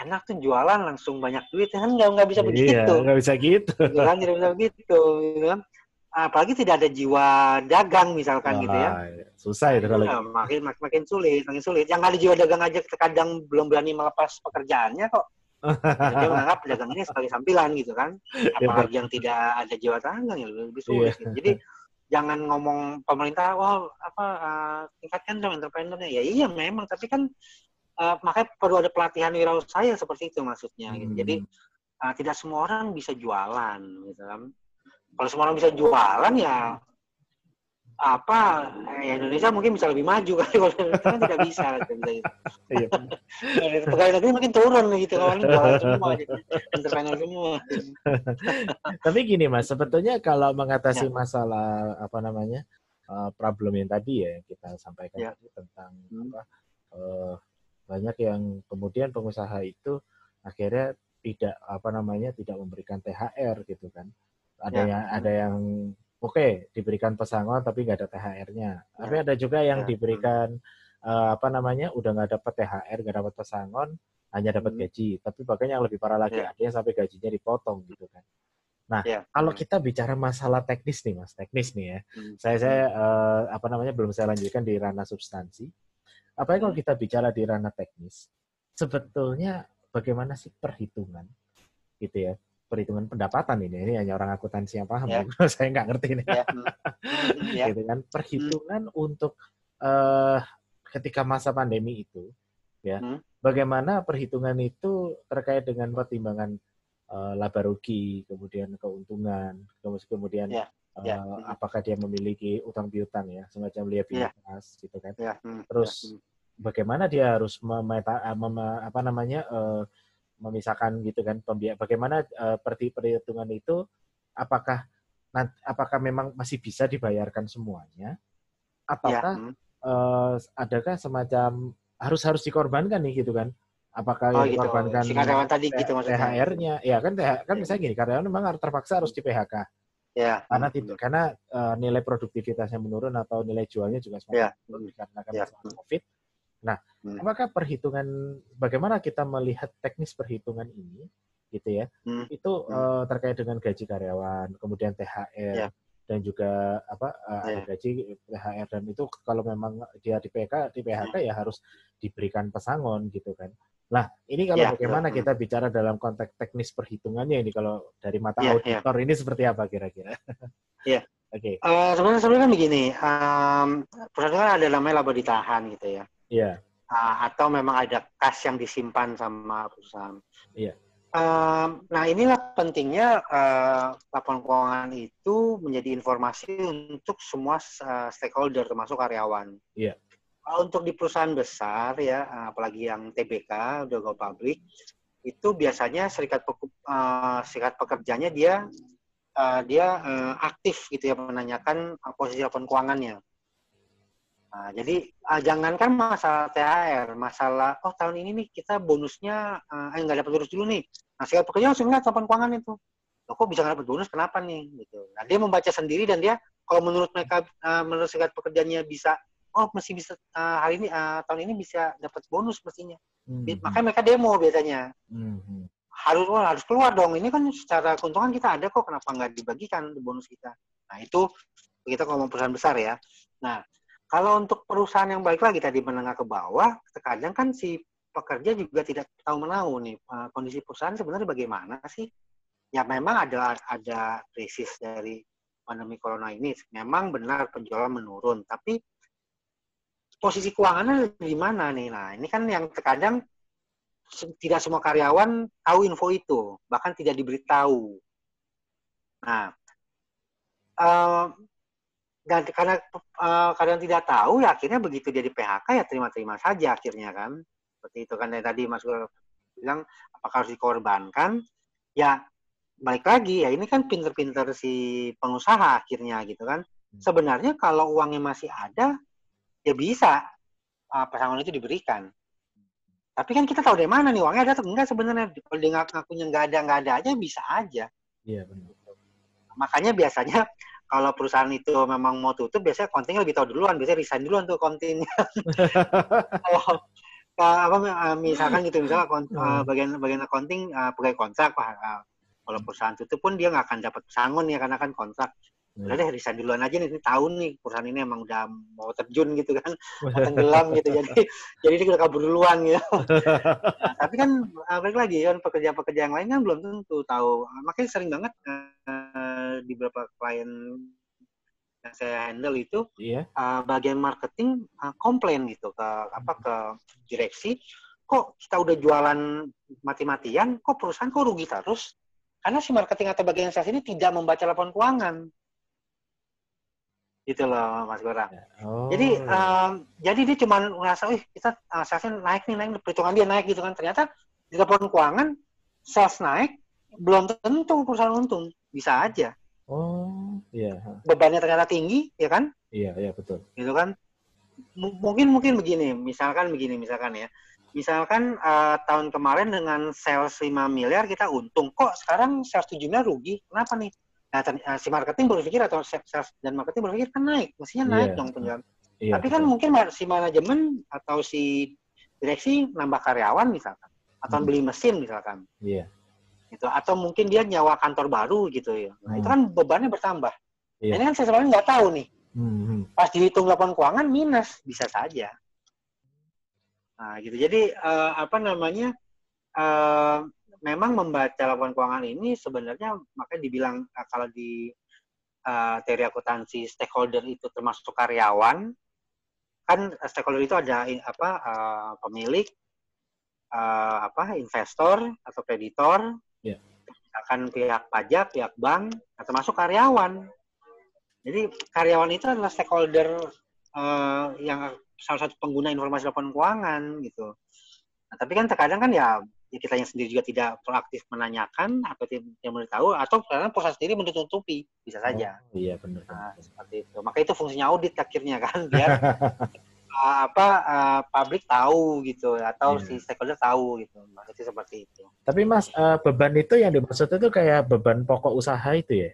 enak tuh jualan langsung banyak duit kan nggak nggak bisa iya, begitu. Nggak bisa gitu. gitu kan tidak bisa begitu. Gitu kan? Apalagi tidak ada jiwa dagang misalkan gitu ya. Iya. Susah itu kalau. Ya, makin, makin makin sulit, makin sulit. Yang ada jiwa dagang aja kadang belum berani melepas pekerjaannya kok dia menganggap pedagang ini sekali sampilan gitu kan. Iya, Apalagi yang tidak ada jiwa dagang ya lebih sulit. Yeah. Gitu. Jadi jangan ngomong pemerintah, wah apa uh, tingkatkan dong entrepreneurnya. Ya iya memang, tapi kan uh, makanya perlu ada pelatihan wirausaha seperti itu maksudnya. Gitu. Jadi uh, tidak semua orang bisa jualan gitu kan. Kalau semua orang bisa jualan ya apa ya Indonesia mungkin bisa lebih maju kali kalau kan tidak bisa gitu. Iya. Pegawai negeri mungkin turun gitu kalau semua gitu. entrepreneur semua. Tapi gini Mas, sebetulnya kalau mengatasi ya. masalah apa namanya uh, problem yang tadi ya kita sampaikan ya. tadi tentang hmm. apa uh, banyak yang kemudian pengusaha itu akhirnya tidak apa namanya tidak memberikan THR gitu kan. Ada ya. yang ada yang oke okay, diberikan pesangon tapi nggak ada THR-nya. Ya. Tapi ada juga yang ya. diberikan uh, apa namanya udah nggak dapat THR, nggak dapat pesangon, hanya dapat hmm. gaji. Tapi bahkan yang lebih parah lagi ya. ada yang sampai gajinya dipotong gitu kan. Nah, ya. kalau kita bicara masalah teknis nih, mas, teknis nih ya. Hmm. Saya saya uh, apa namanya belum saya lanjutkan di ranah substansi. Apalagi kalau hmm. kita bicara di ranah teknis, sebetulnya bagaimana sih perhitungan, gitu ya? Perhitungan pendapatan ini. Ini hanya orang akuntansi yang paham. Yeah. Ya. Saya nggak ngerti ini. Yeah. yeah. gitu kan. Perhitungan hmm. untuk uh, ketika masa pandemi itu, ya, hmm. bagaimana perhitungan itu terkait dengan pertimbangan uh, laba rugi, kemudian keuntungan, kemudian yeah. Yeah. Uh, apakah dia memiliki utang piutang ya, semacam liabilitas yeah. gitu kan. Yeah. Hmm. Terus yeah. bagaimana dia harus memeta, mem, apa namanya uh, memisahkan gitu kan pembiayaan bagaimana uh, perhitungan itu apakah nanti, apakah memang masih bisa dibayarkan semuanya ataukah ya. uh, adakah semacam harus harus dikorbankan nih gitu kan apakah oh, gitu. dikorbankan si karyawan tadi gitu THR-nya ya kan THR, kan ya. misalnya gini karyawan memang harus terpaksa harus di PHK ya karena tidak karena uh, nilai produktivitasnya menurun atau nilai jualnya juga semakin ya. menurun karena kan ya. COVID Nah, hmm. apakah perhitungan bagaimana kita melihat teknis perhitungan ini gitu ya? Hmm. Itu hmm. Uh, terkait dengan gaji karyawan, kemudian THR yeah. dan juga apa uh, yeah. gaji THR dan itu kalau memang dia di PK di PHK hmm. ya harus diberikan pesangon gitu kan. Nah, ini kalau ya, bagaimana kita bicara dalam konteks teknis perhitungannya ini kalau dari mata ya, auditor ya. ini seperti apa kira-kira? Iya. Oke. Okay. Uh, sebenarnya sebenarnya kan begini, um, perusahaan ada namanya laba ditahan gitu ya. Iya. Uh, atau memang ada kas yang disimpan sama perusahaan. Iya. Um, nah inilah pentingnya uh, laporan keuangan itu menjadi informasi untuk semua uh, stakeholder termasuk karyawan. Iya. Untuk di perusahaan besar ya, apalagi yang TBK udah go public, itu biasanya serikat uh, serikat pekerjanya dia uh, dia uh, aktif gitu ya menanyakan posisi laporan keuangannya. Nah, jadi uh, jangankan masalah THR, masalah oh tahun ini nih kita bonusnya uh, eh nggak dapat bonus dulu nih. Nah, saya pekerja langsung lihat laporan keuangan itu. Loh, kok bisa nggak dapat bonus? Kenapa nih? Gitu. Nah, dia membaca sendiri dan dia kalau menurut mereka uh, menurut serikat pekerjaannya bisa oh mesti bisa uh, hari ini uh, tahun ini bisa dapat bonus mestinya. Mm-hmm. Makanya mereka demo biasanya. Mm-hmm. Harus oh, harus keluar dong. Ini kan secara keuntungan kita ada kok. Kenapa nggak dibagikan bonus kita? Nah itu kita ngomong perusahaan besar ya. Nah kalau untuk perusahaan yang baik lagi tadi menengah ke bawah, terkadang kan si pekerja juga tidak tahu menahu nih eh, kondisi perusahaan sebenarnya bagaimana sih. Ya memang ada ada krisis dari pandemi corona ini. Memang benar penjualan menurun, tapi posisi keuangannya di mana nih? Nah, ini kan yang terkadang tidak semua karyawan tahu info itu, bahkan tidak diberitahu. Nah, uh, dan karena uh, kadang tidak tahu ya akhirnya begitu jadi PHK ya terima-terima saja akhirnya kan. Seperti itu kan tadi Mas Gur bilang apakah harus dikorbankan? Ya balik lagi ya ini kan pinter-pinter si pengusaha akhirnya gitu kan. Hmm. sebenarnya kalau uangnya masih ada ya bisa uh, pesangon itu diberikan. Tapi kan kita tahu dari mana nih uangnya ada atau enggak sebenarnya? Kalau dia ngakunya nggak ada nggak ada aja bisa aja. Iya benar. Makanya biasanya kalau perusahaan itu memang mau tutup biasanya kontingnya lebih tahu duluan biasanya resign duluan tuh kontingnya kalau apa misalkan gitu misalnya hmm. bagian bagian accounting pegawai kontrak pak kalau perusahaan tutup pun dia nggak akan dapat pesangon ya karena kan kontrak. Udah deh resign duluan aja nih tahun nih perusahaan ini emang udah mau terjun gitu kan mau tenggelam gitu jadi jadi dia udah kabur duluan gitu. Nah, tapi kan balik lagi kan pekerja-pekerja yang lain kan belum tentu tahu. Makanya sering banget uh, di beberapa klien yang saya handle itu yeah. Iya. uh, bagian marketing uh, komplain gitu ke apa ke direksi kok kita udah jualan mati-matian kok perusahaan kok rugi terus karena si marketing atau bagian sales ini tidak membaca laporan keuangan gitu loh Mas Gora. Ya. Oh. Jadi um, jadi dia cuma ngerasa, wih kita uh, salesnya naik nih naik, perhitungan dia naik gitu kan. Ternyata di laporan keuangan sales naik belum tentu perusahaan untung, bisa aja. Oh, iya. Bebannya ternyata tinggi, ya kan? Iya, iya betul. Gitu kan? M mungkin mungkin begini, misalkan begini, misalkan ya. Misalkan uh, tahun kemarin dengan sales 5 miliar kita untung, kok sekarang sales 7 miliar rugi? Kenapa nih? Nah, eh, si marketing berpikir atau sales dan marketing berpikir kan naik, mestinya iya. naik yeah. dong penjualan. Yeah, Tapi kan betul. mungkin si manajemen atau si direksi nambah karyawan misalkan, atau hmm. beli mesin misalkan. Iya. Yeah. Itu atau mungkin dia nyawa kantor baru gitu ya. Nah, hmm. itu kan bebannya bertambah. Yeah. Nah, ini kan saya sebenarnya nggak tahu nih. Hmm, hmm. Pas dihitung laporan keuangan minus bisa saja. Nah, gitu. Jadi uh, apa namanya? Uh, memang membaca laporan keuangan ini sebenarnya makanya dibilang uh, kalau di uh, teori akuntansi stakeholder itu termasuk karyawan kan stakeholder itu ada apa uh, pemilik uh, apa investor atau kreditor yeah. akan pihak pajak pihak bank termasuk karyawan jadi karyawan itu adalah stakeholder uh, yang salah satu pengguna informasi laporan keuangan gitu nah, tapi kan terkadang kan ya ya kita yang sendiri juga tidak proaktif menanyakan atau tidak memberitahu atau karena perusahaan sendiri menutupi bisa saja. Oh, iya benar. Nah, seperti itu. Maka itu fungsinya audit akhirnya kan biar uh, apa uh, publik tahu gitu atau yeah. si stakeholder tahu gitu. Maksudnya seperti itu. Tapi Mas uh, beban itu yang dimaksud itu kayak beban pokok usaha itu ya?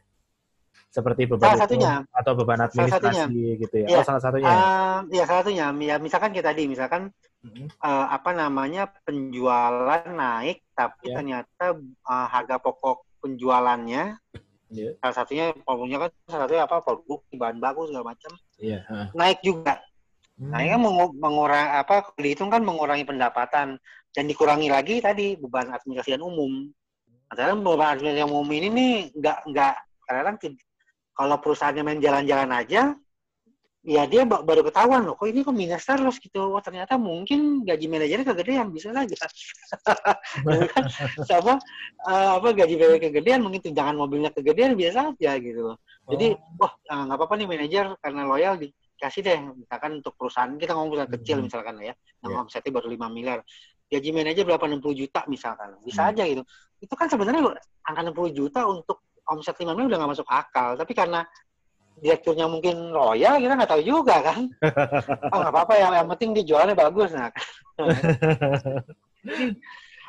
seperti beban salah satunya atau beban administrasi gitu ya. ya. Oh, salah satunya. Uh, ya salah satunya. Ya misalkan kita tadi misalkan hmm. uh, apa namanya penjualan naik tapi yeah. ternyata uh, harga pokok penjualannya yeah. salah satunya pokoknya kan salah satunya apa produk bahan baku segala macam yeah. naik juga Hmm. Nah, kan mengurangi apa dihitung kan mengurangi pendapatan dan dikurangi lagi tadi beban administrasi dan umum. Karena beban administrasi umum ini nih nggak nggak kadang kalau perusahaannya main jalan-jalan aja, ya dia baru ketahuan loh, kok ini kok minus terus gitu. Wah ternyata mungkin gaji manajernya kegedean bisa saja. Gitu kan? Sama uh, apa gaji manajer kegedean, mungkin tunjangan mobilnya kegedean bisa saja gitu. Jadi, oh. wah nggak apa-apa nih manajer karena loyal di kasih deh misalkan untuk perusahaan kita ngomong perusahaan kecil hmm. misalkan ya yang yeah. omsetnya baru 5 miliar gaji manajer berapa 60 juta misalkan bisa hmm. aja gitu itu kan sebenarnya angka 60 juta untuk omset 5 miliar udah nggak masuk akal tapi karena direkturnya mungkin royal kita nggak tahu juga kan oh nggak apa-apa ya yang penting dia jualannya bagus nah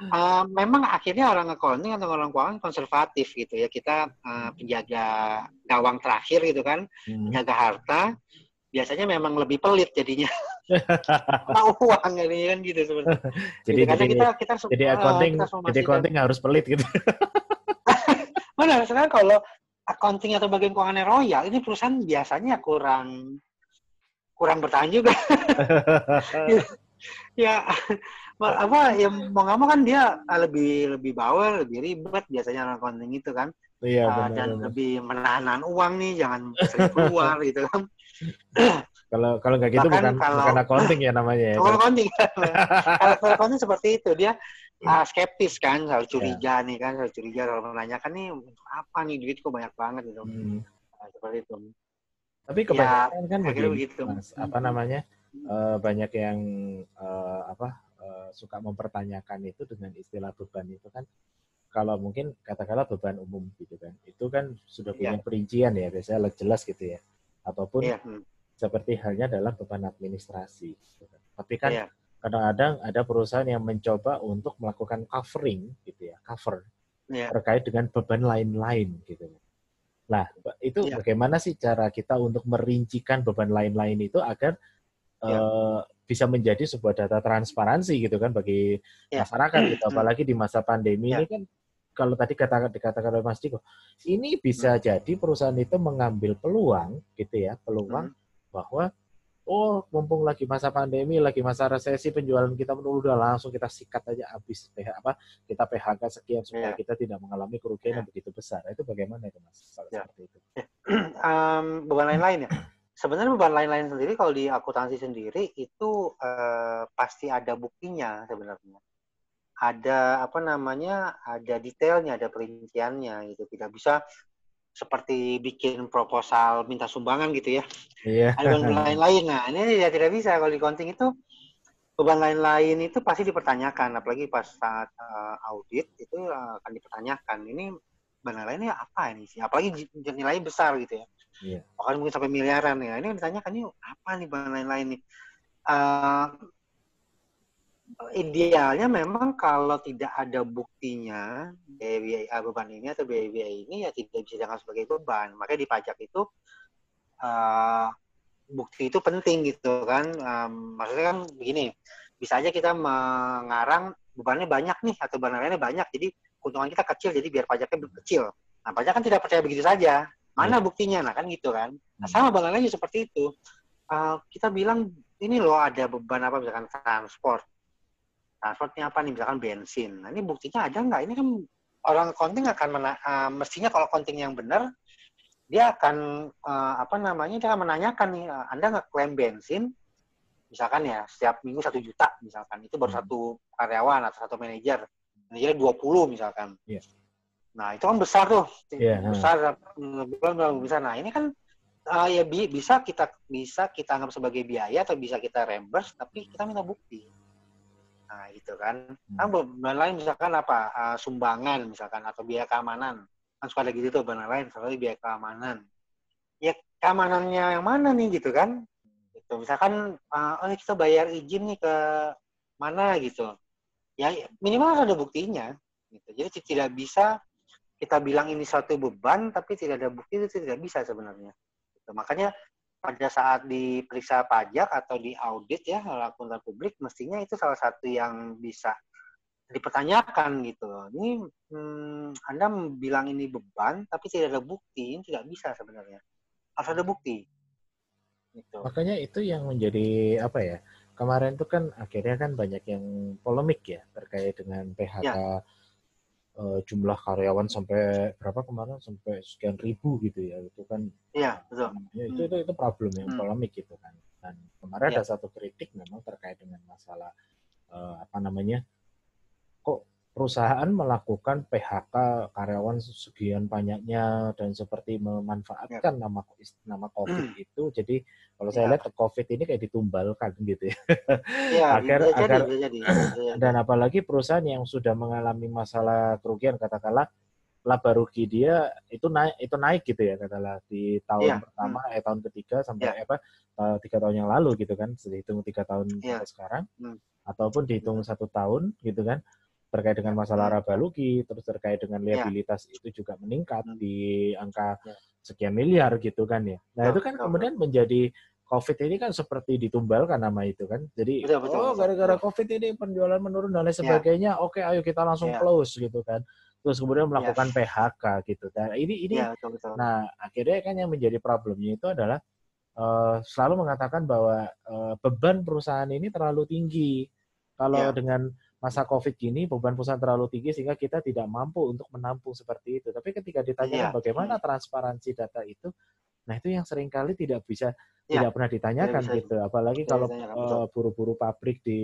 uh, memang akhirnya orang accounting atau orang keuangan konservatif gitu ya kita uh, penjaga gawang terakhir gitu kan hmm. penjaga harta biasanya memang lebih pelit jadinya. Mau uang ini kan gitu sebenarnya. jadi gitu, karena kita kita jadi accounting kita jadi accounting harus pelit gitu. Mana sekarang kalau accounting atau bagian keuangannya royal ini perusahaan biasanya kurang kurang bertahan juga. ya apa ya mau nggak mau kan dia lebih lebih bawel lebih ribet biasanya orang accounting itu kan iya, uh, dan benar. lebih menahan uang nih jangan sering keluar gitu kan kalau kalau nggak gitu bukan kalau, bukan accounting ya namanya ya. Kalau accounting. kalau accounting seperti itu dia uh, skeptis kan, selalu curiga yeah. nih kan, selalu curiga kalau menanyakan nih apa nih duit kok banyak banget gitu. Hmm. Nah, seperti itu. Tapi ya, kebanyakan ya, kan begini, begitu. Mas, apa namanya? Uh, banyak yang uh, apa uh, suka mempertanyakan itu dengan istilah beban itu kan kalau mungkin katakanlah beban umum gitu kan itu kan sudah punya yeah. perincian ya biasanya jelas gitu ya ataupun yeah. Hmm. seperti halnya dalam beban administrasi. Tapi kan yeah. kadang-kadang ada perusahaan yang mencoba untuk melakukan covering gitu ya, cover yeah. terkait dengan beban lain-lain gitu. Nah, itu yeah. bagaimana sih cara kita untuk merincikan beban lain-lain itu agar yeah. uh, bisa menjadi sebuah data transparansi gitu kan bagi yeah. masyarakat gitu. Apalagi di masa pandemi yeah. ini kan kalau tadi kata dikatakan oleh Mas Diko, ini bisa hmm. jadi perusahaan itu mengambil peluang gitu ya, peluang hmm. bahwa oh mumpung lagi masa pandemi, lagi masa resesi penjualan kita menurun udah langsung kita sikat aja habis PH apa kita PHK sekian supaya yeah. kita tidak mengalami kerugian yeah. yang begitu besar. Itu bagaimana itu Mas? Kalau yeah. seperti itu. um, beban lain-lain ya. Sebenarnya beban lain-lain sendiri kalau di akuntansi sendiri itu uh, pasti ada buktinya sebenarnya ada apa namanya ada detailnya ada perinciannya gitu. Tidak bisa seperti bikin proposal minta sumbangan gitu ya. Iya. ada beban lain-lain. Nah ini ya tidak bisa. Kalau di counting itu beban lain-lain itu pasti dipertanyakan. Apalagi pas saat uh, audit itu uh, akan dipertanyakan. Ini beban lainnya apa ini sih? Apalagi nilainya besar gitu ya. Iya. bahkan mungkin sampai miliaran ya. Ini ditanyakan ini apa nih beban lain-lain nih? Uh, idealnya memang kalau tidak ada buktinya biaya beban ini atau biaya ini ya tidak bisa jangan sebagai beban. Makanya di pajak itu uh, bukti itu penting gitu kan. Um, maksudnya kan begini, bisa aja kita mengarang bebannya banyak nih atau beban banyak, jadi keuntungan kita kecil, jadi biar pajaknya kecil. Nah pajak kan tidak percaya begitu saja. Mana iya. buktinya? Nah kan gitu kan. Nah, sama beban lainnya seperti itu. Uh, kita bilang ini loh ada beban apa misalkan transport transportnya apa nih? Misalkan bensin. Nah ini buktinya ada nggak? Ini kan orang konting akan mena uh, mestinya kalau konting yang benar dia akan uh, apa namanya dia akan menanyakan nih uh, anda nggak klaim bensin? Misalkan ya setiap minggu satu juta misalkan. Itu baru hmm. satu karyawan atau satu manajer. Manajernya 20 misalkan. Yeah. nah itu kan besar tuh. Yeah. besar bulan besar. Nah ini kan uh, ya bi bisa kita bisa kita anggap sebagai biaya atau bisa kita reimburse tapi kita minta bukti Nah, itu kan. Hmm. Kan beban lain misalkan apa? Uh, sumbangan misalkan atau biaya keamanan. Kan suka ada gitu tuh beban lain, soalnya biaya keamanan. Ya keamanannya yang mana nih gitu kan? Gitu. Misalkan uh, oh kita bayar izin nih ke mana gitu. Ya minimal harus ada buktinya gitu. Jadi tidak bisa kita bilang ini suatu beban tapi tidak ada bukti itu tidak bisa sebenarnya. Gitu. Makanya pada saat diperiksa pajak atau di audit ya akuntan publik mestinya itu salah satu yang bisa dipertanyakan gitu Ini hmm, Anda bilang ini beban tapi tidak ada bukti, ini tidak bisa sebenarnya. Harus ada bukti. Gitu. Makanya itu yang menjadi apa ya? Kemarin itu kan akhirnya kan banyak yang polemik ya terkait dengan PHK ya. Uh, jumlah karyawan sampai berapa kemarin sampai sekian ribu gitu ya itu kan iya betul ya, itu, hmm. itu itu problem yang hmm. polemik gitu kan dan kemarin ya. ada satu kritik memang terkait dengan masalah uh, apa namanya perusahaan melakukan PHK karyawan sekian banyaknya dan seperti memanfaatkan ya. nama nama COVID hmm. itu. Jadi kalau saya ya. lihat COVID ini kayak ditumbalkan gitu ya. ya agar bisa agar jadi, jadi, dan apalagi perusahaan yang sudah mengalami masalah kerugian katakanlah laba rugi dia itu naik itu naik gitu ya katakanlah di tahun ya. pertama hmm. eh tahun ketiga sampai ya. apa eh, tiga tahun yang lalu gitu kan dihitung tiga tahun ya. sampai sekarang hmm. ataupun dihitung satu tahun gitu kan terkait dengan masalah hmm. raba rugi, terus terkait dengan ya. liabilitas ya. itu juga meningkat hmm. di angka ya. sekian miliar gitu kan ya. Nah, itu kan kemudian menjadi COVID ini kan seperti ditumbalkan nama itu kan. Jadi betul, betul, oh gara-gara COVID ini penjualan menurun dan lain ya. sebagainya, ya. oke ayo kita langsung ya. close gitu kan. Terus kemudian melakukan ya. PHK gitu. Nah, ini ini ya, betul, betul. nah akhirnya kan yang menjadi problemnya itu adalah uh, selalu mengatakan bahwa uh, beban perusahaan ini terlalu tinggi. Kalau ya. dengan masa COVID gini beban perusahaan terlalu tinggi sehingga kita tidak mampu untuk menampung seperti itu. Tapi ketika ditanya yeah. bagaimana transparansi data itu, nah itu yang sering kali tidak bisa yeah. tidak pernah ditanyakan tidak gitu. Apalagi kalau uh, buru-buru pabrik di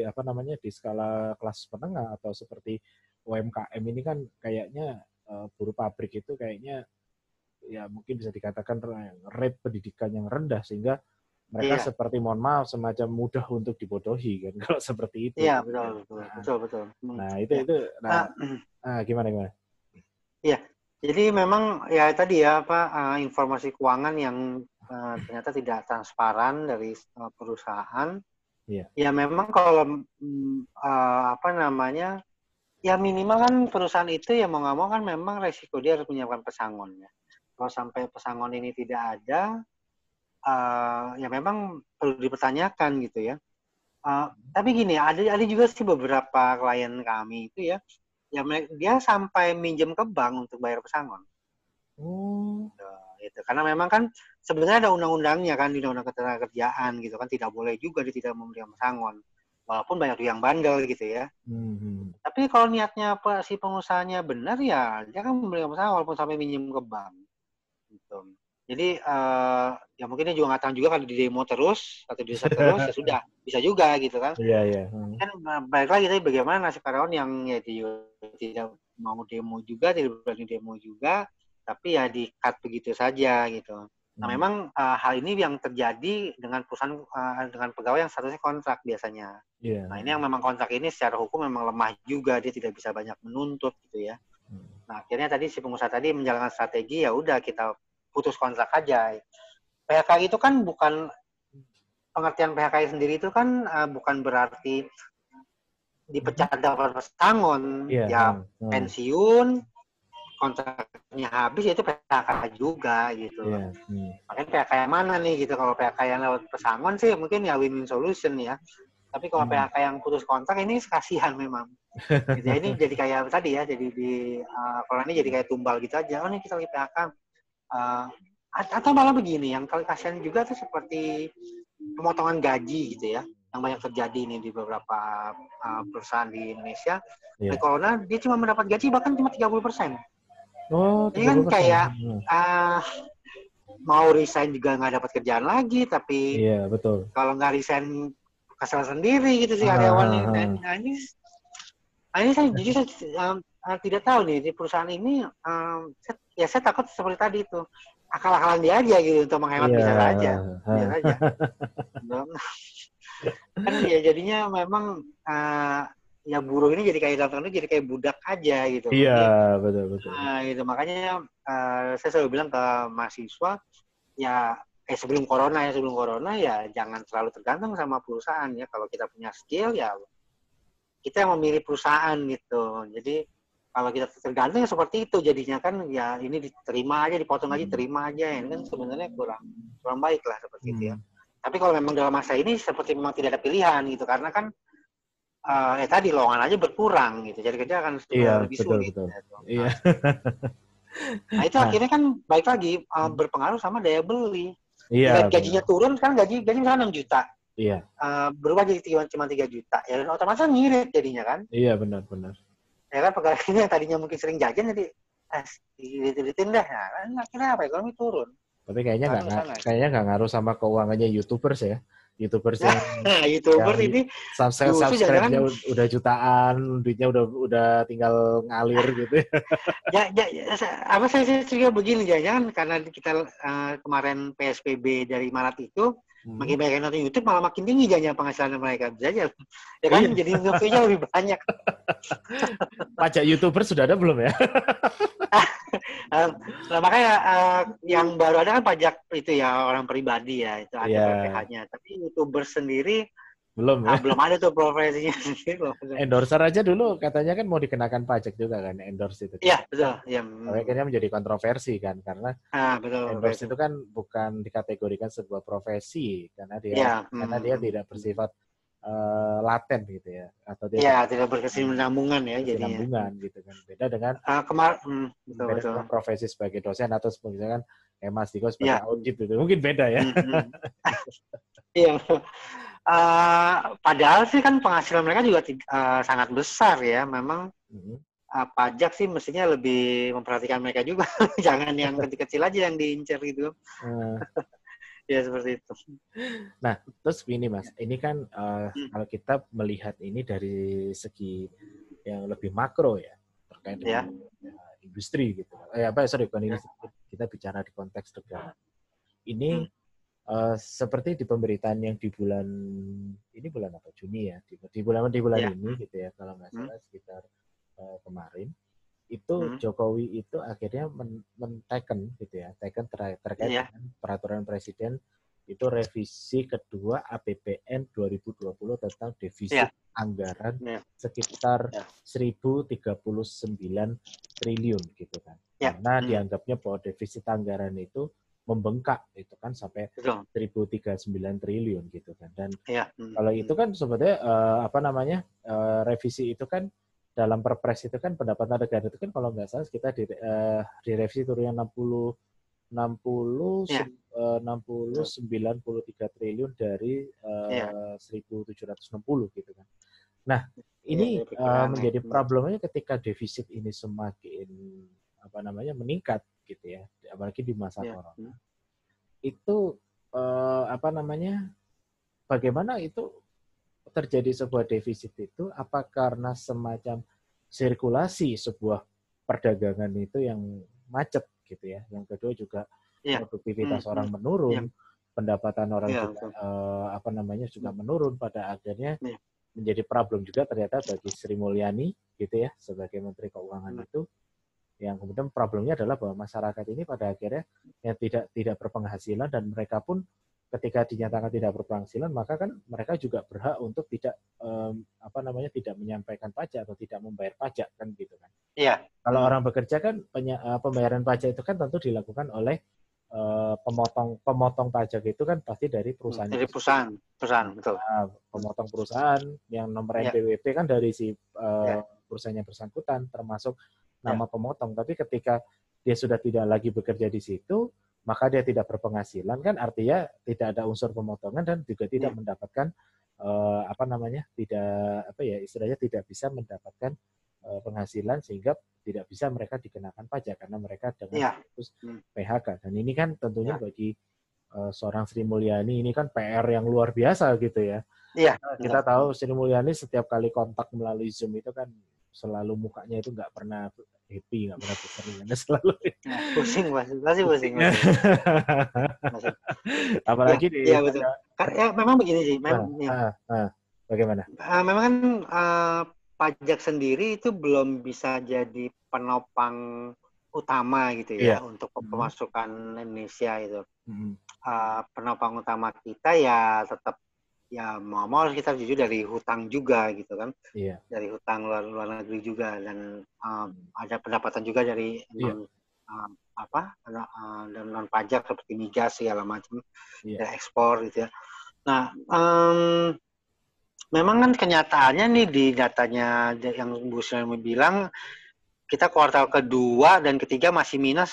apa namanya di skala kelas menengah atau seperti UMKM ini kan kayaknya uh, buruh pabrik itu kayaknya ya mungkin bisa dikatakan rate pendidikan yang rendah sehingga mereka iya. seperti mohon maaf semacam mudah untuk dibodohi kan kalau seperti itu. Iya betul betul nah, betul betul. Hmm. Nah itu ya. itu nah, nah ah, gimana gimana? Iya jadi memang ya tadi ya apa uh, informasi keuangan yang uh, ternyata tidak transparan dari uh, perusahaan. Iya. Ya memang kalau uh, apa namanya ya minimal kan perusahaan itu ya mau nggak mau kan memang resiko dia harus menyiapkan pesangon ya. Kalau sampai pesangon ini tidak ada, uh, ya memang perlu dipertanyakan gitu ya. Uh, tapi gini, ada ada juga sih beberapa klien kami itu ya, ya dia sampai minjem ke bank untuk bayar pesangon. Oh. Gitu. Karena memang kan sebenarnya ada undang-undangnya kan di undang-undang ketenagakerjaan gitu kan tidak boleh juga dia tidak memberikan pesangon. Walaupun banyak yang bandel gitu ya. Hmm. Tapi kalau niatnya apa si pengusahanya benar ya dia kan memberikan pesangon walaupun sampai minjem ke bank. Jadi uh, ya mungkin dia juga nggak tahu juga kalau di demo terus atau di terus ya sudah bisa juga gitu kan. Iya iya. Hmm. Kan nah, balik lagi tapi bagaimana karyawan yang ya di, tidak mau demo juga tidak berani demo juga tapi ya di cut begitu saja gitu. Nah hmm. memang uh, hal ini yang terjadi dengan perusahaan uh, dengan pegawai yang statusnya kontrak biasanya. Yeah. Nah ini yang memang kontrak ini secara hukum memang lemah juga dia tidak bisa banyak menuntut gitu ya. Hmm. Nah akhirnya tadi si pengusaha tadi menjalankan strategi ya udah kita putus kontrak aja. PHK itu kan bukan pengertian PHK sendiri itu kan uh, bukan berarti dipecat dapat pesangon, yeah. ya hmm. pensiun, kontraknya habis ya itu PHK juga gitu. Yeah. Hmm. Makanya PHK yang mana nih gitu kalau PHK yang lewat pesangon sih mungkin ya win-win solution ya. Tapi kalau hmm. PHK yang putus kontrak ini kasihan memang. gitu, ya, ini jadi kayak tadi ya, jadi di uh, kalau ini jadi kayak tumbal gitu aja. Oh ini kita lagi PHK uh, atau malah begini yang kasihan juga tuh seperti pemotongan gaji gitu ya yang banyak terjadi ini di beberapa uh, perusahaan di Indonesia. Yeah. di corona dia cuma mendapat gaji bahkan cuma 30 persen. Oh ini kan kayak uh, mau resign juga nggak dapat kerjaan lagi tapi yeah, betul. kalau nggak resign kesal sendiri gitu sih karyawan ah, nah, nah ini nah, ini saya jujur saya um, tidak tahu nih di perusahaan ini um, ya saya takut seperti tadi itu akal-akalan dia aja gitu untuk menghemat yeah. bisa aja bisa aja. Kan ya jadinya memang uh, ya buruh ini jadi kayak dalam jadi kayak budak aja gitu. Iya yeah, betul betul. nah gitu. Makanya uh, saya selalu bilang ke mahasiswa ya eh sebelum corona ya sebelum corona ya jangan terlalu tergantung sama perusahaan ya. Kalau kita punya skill ya kita yang memilih perusahaan gitu. Jadi kalau kita tergantung ya seperti itu jadinya kan ya ini diterima aja dipotong aja hmm. terima aja ini kan sebenarnya kurang kurang baik lah seperti hmm. itu ya hmm. tapi kalau memang dalam masa ini seperti memang tidak ada pilihan gitu karena kan uh, ya tadi lowongan aja berkurang gitu jadi kerja akan iya, lebih betul, sulit betul. Ya, iya. nah itu nah. akhirnya kan baik lagi uh, berpengaruh sama daya beli Iya. gajinya turun kan gaji gaji misalnya 6 juta. Iya. Uh, berubah jadi tiga, cuma 3 juta. Ya otomatis kan ngirit jadinya kan. Iya benar-benar. Ya kan pegawainya yang tadinya mungkin sering jajan jadi eh, diiritin dah. Nah, kan akhirnya apa ekonomi turun. Tapi kayaknya nggak kayaknya nggak ngaruh sama keuangannya youtubers ya. Youtubers yang Nah, YouTuber Yang- ini subscribe subscribe-nya udah jutaan, duitnya udah udah tinggal ngalir gitu. ya, ya, ya, apa saya, juga begini jangan karena kita eh, kemarin PSBB dari Maret itu Hmm. makin banyak yang nonton YouTube malah makin tinggi jangan penghasilan mereka bisa aja ya kan Iya. jadi nge-view-nya lebih banyak Pajak youtuber sudah ada belum ya? Nah, makanya eh, yang baru ada kan pajak itu ya orang pribadi ya itu ada Iya. PPh-nya tapi youtuber sendiri Belum ya? belum ada tuh profesinya. Endorser aja dulu katanya kan mau dikenakan pajak juga kan endorse itu. Iya betul ya akhirnya menjadi kontroversi kan karena ah betul endorse itu kan bukan dikategorikan sebuah profesi karena dia Iya, karena hmm. dia tidak bersifat eh, laten gitu ya atau dia ya tidak berkesinambungan ya jadinya berkesinambungan gitu kan. Beda dengan Ah, kemar hmm, betul beda betul dengan profesi sebagai dosen atau misalkan kayak Mas Diko sebagai Iya. audit itu mungkin beda ya. Hmm, hmm. Eh, padahal sih kan penghasilan mereka juga eh, sangat besar ya. Memang Mhm. eh, pajak sih mestinya lebih memperhatikan mereka juga. Jangan yang kecil-kecil aja yang diincar gitu. Eh, Ya seperti itu. Terus gini mas, ini kan eh, Hmm. kalau kita melihat ini dari segi yang lebih makro ya terkait Ya. dengan eh, industri gitu. Eh apa sorry bukan industri, kita bicara di konteks negara. Ini Hmm. Eh, seperti di pemberitaan yang di bulan ini bulan apa Juni ya di, di bulan di bulan Ya. ini gitu ya kalau nggak Hmm. salah sekitar eh, kemarin itu Hmm. Jokowi itu akhirnya men, men-taken gitu ya, taken ter- terkait Iya. dengan peraturan presiden itu revisi kedua APBN 2020 tentang defisit Iya. anggaran Iya. sekitar Iya. 1039 triliun gitu kan. Iya. Karena Hmm. dianggapnya bahwa defisit anggaran itu membengkak itu kan sampai Betul. 1039 triliun gitu kan. Dan Ya. Hmm. kalau itu kan sebenarnya eh, apa namanya eh, revisi itu kan dalam perpres itu kan pendapatan negara itu kan kalau nggak salah kita di, eh, direvisi turunnya 60 60 Ya. eh, 60 93 triliun dari eh, Ya. 1760 gitu kan. Nah, ini Iya, eh, perkiraan, menjadi ya. problemnya ketika defisit ini semakin apa namanya meningkat gitu ya, apalagi di masa Ya. corona. Itu eh, apa namanya? Bagaimana itu terjadi sebuah defisit itu apa karena semacam sirkulasi sebuah perdagangan itu yang macet gitu ya. Yang kedua juga Iya. produktivitas Hmm, orang menurun, Iya. pendapatan orang Iya, juga eh, apa namanya juga menurun pada akhirnya Iya. menjadi problem juga ternyata bagi Sri Mulyani gitu ya sebagai Menteri Keuangan Hmm. itu yang kemudian problemnya adalah bahwa masyarakat ini pada akhirnya yang tidak tidak berpenghasilan dan mereka pun ketika dinyatakan tidak berpenghasilan maka kan mereka juga berhak untuk tidak em, apa namanya tidak menyampaikan pajak atau tidak membayar pajak kan gitu kan. Iya. Kalau orang bekerja kan penya- eh, pembayaran pajak itu kan tentu dilakukan oleh eh, pemotong pemotong pajak itu kan pasti dari perusahaan. Dari perusahaan, perusahaan betul. Nah, pemotong perusahaan yang nomor Ya. NPWP kan dari si eh, Ya. perusahaan yang bersangkutan termasuk nama pemotong. Tapi ketika dia sudah tidak lagi bekerja di situ, maka dia tidak berpenghasilan kan artinya tidak ada unsur pemotongan dan juga tidak Ya. mendapatkan eh, apa namanya tidak apa ya istilahnya tidak bisa mendapatkan eh, penghasilan sehingga tidak bisa mereka dikenakan pajak karena mereka dengan Iya. status Hmm. PHK dan ini kan tentunya Ya. bagi eh, seorang Sri Mulyani ini kan PR yang luar biasa gitu ya Iya. kita tahu Sri Mulyani setiap kali kontak melalui Zoom itu kan selalu mukanya itu nggak pernah happy, nggak pernah berserian, selalu. Nah, pusing pasti, pasti pusing. Apalagi di Iya, betul. Ka- Ya, memang begini sih. Ah, Memang, ya. ah, ah. bagaimana? Eh, memang kan eh, pajak sendiri itu belum bisa jadi penopang utama gitu ya Iya. untuk Mhm. pemasukan Indonesia itu. Mm, Eh, penopang utama kita ya tetap ya mau mau harus kita jujur dari hutang juga gitu kan, Iya, dari hutang luar luar negeri juga dan eh, ada pendapatan juga dari Iya. non eh, apa eh, dan non pajak seperti migas segala macam Iya. ya, ekspor gitu ya. Nah, em, memang kan kenyataannya nih di datanya yang Bu Sulaiman bilang kita kuartal kedua dan ketiga masih minus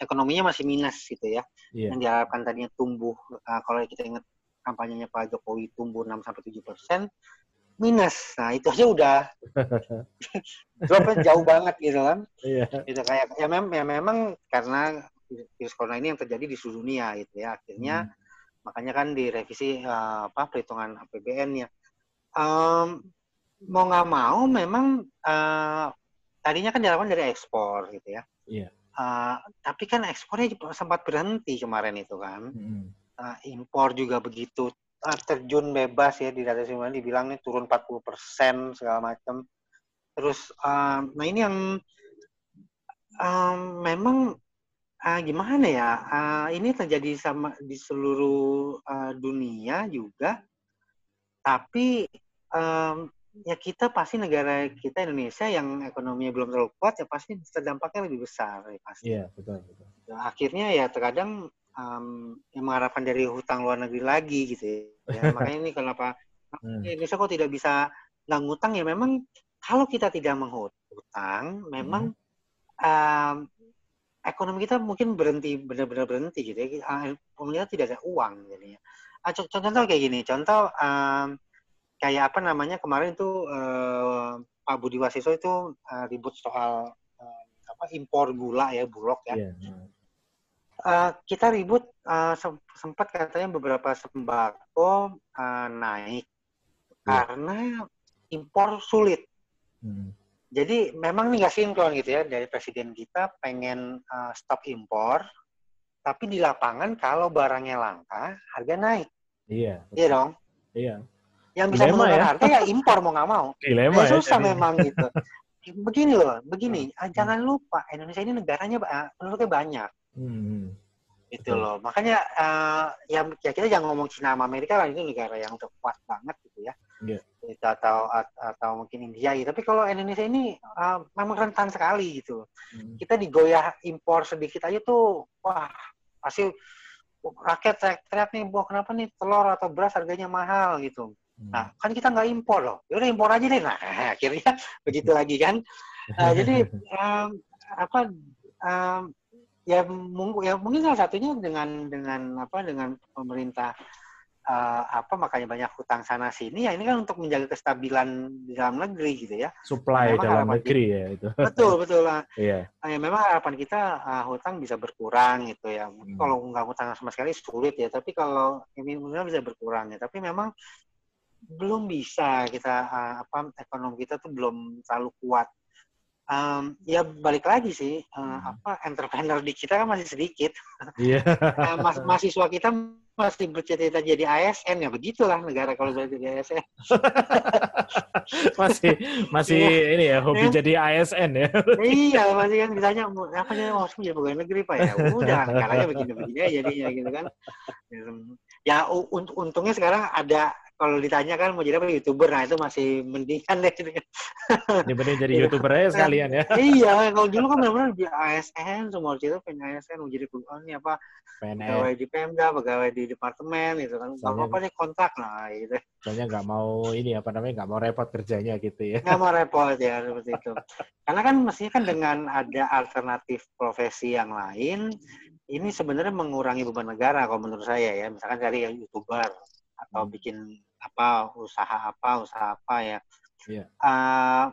ekonominya masih minus gitu ya. Iya. Yang diharapkan tadinya tumbuh uh, kalau kita ingat kampanyenya Pak Jokowi tumbuh 6 sampai 7 persen minus. Nah itu aja udah dropnya jauh banget gitu kan. Iya. Itu kayak ya, mem ya memang karena virus corona ini yang terjadi di seluruh dunia gitu ya. Akhirnya Hmm. makanya kan direvisi uh, apa perhitungan APBN-nya. Um, mau nggak mau memang uh, tadinya kan diharapkan dari ekspor gitu ya. Iya. Uh, tapi kan ekspornya sempat berhenti kemarin itu kan. Mm. Uh, impor juga begitu uh, terjun bebas ya di data semuanya dibilang nih turun 40% segala macam. Terus uh, nah ini yang um, memang uh, gimana ya? Uh, ini terjadi sama di seluruh uh, dunia juga. Tapi um, ya kita pasti negara kita Indonesia yang ekonominya belum terlalu kuat ya pasti terdampaknya lebih besar ya pasti. Iya, betul, betul. Ya, akhirnya ya terkadang um, yang mengharapkan dari hutang luar negeri lagi gitu ya. Makanya ini kenapa Hmm. Indonesia kok tidak bisa nggak ngutang ya memang kalau kita tidak menghutang memang um, ekonomi kita mungkin berhenti benar-benar berhenti gitu ya. Ah, Pemerintah tidak ada uang jadinya. Ah, co- contoh kayak gini, contoh um, kayak apa namanya kemarin itu eh, Pak Budi Wasiso itu eh, ribut soal eh, apa impor gula ya bulog ya. Iya. Eh, kita ribut sem- sempat katanya beberapa sembako eh, naik Iya. karena impor sulit. Mm. Jadi memang ini nggak sinkron gitu ya dari presiden kita pengen eh, stop impor, tapi di lapangan kalau barangnya langka harga naik, Iya. iya dong. Iya. Yang bisa Dilema menurunkan ya. harga ya impor mau nggak mau. Dilema ya. susah jadi. memang gitu. Begini loh, begini. ah, Hmm. Jangan lupa Indonesia ini negaranya penduduknya banyak Hmm. gitu Betul. loh. Makanya eh, ya, ya kita jangan ngomong Cina sama Amerika lah itu negara yang udah kuat banget gitu ya. Iya. Gitu, atau at- atau mungkin India gitu. Tapi kalau Indonesia ini eh, memang rentan sekali gitu. Hmm. Kita digoyah impor sedikit aja tuh wah pasti rakyat teriak-teriak nih, "Wah, kenapa nih telur atau beras harganya mahal gitu. Hmm. Nah, kan kita nggak impor loh. Ya udah impor aja deh. Nah, akhirnya begitu lagi kan. Nah, jadi em, apa em, ya mungkin ya mungkin salah satunya dengan dengan apa dengan pemerintah eh, apa makanya banyak hutang sana sini ya ini kan untuk menjaga kestabilan di dalam negeri gitu ya. supply memang dalam negeri ya itu. Betul betul lah. Iya. Nah, ya memang harapan kita uh, hutang bisa berkurang gitu ya. Hmm. Kalau nggak hutang sama sekali sulit ya. Tapi kalau ini mungkin bisa berkurang ya. Tapi memang belum bisa kita uh, apa ekonomi kita tuh belum terlalu kuat. Um, ya balik lagi sih uh, Hmm. apa entrepreneur di kita kan masih sedikit. Iya. Nah, mas mahasiswa kita masih bercita-cita jadi ASN ya begitulah negara kalau jadi ASN. masih masih ini ya hobi Iya. jadi ASN ya. iya masih kan ditanya "Mau- apa sih mau jadi pegawai negeri pak ya udah caranya begini-begini aja jadinya gitu kan ya untungnya sekarang ada kalau ditanya kan mau jadi apa youtuber nah itu masih mendingan deh gitu kan. Dibanding jadi Iya. youtuber aja sekalian ya. iya kalau dulu kan benar-benar di ASN semua itu pengen ASN mau jadi oh, ini apa PNS. pegawai di Pemda pegawai di departemen gitu kan nggak apa-apa deh kontrak lah gitu Soalnya nggak mau ini apa namanya nggak mau repot kerjanya gitu ya. nggak mau repot ya seperti itu karena kan mestinya kan dengan ada alternatif profesi yang lain ini sebenarnya mengurangi beban negara kalau menurut saya ya misalkan dari yang youtuber atau Hmm. bikin apa usaha apa usaha apa ya Iya. Eh,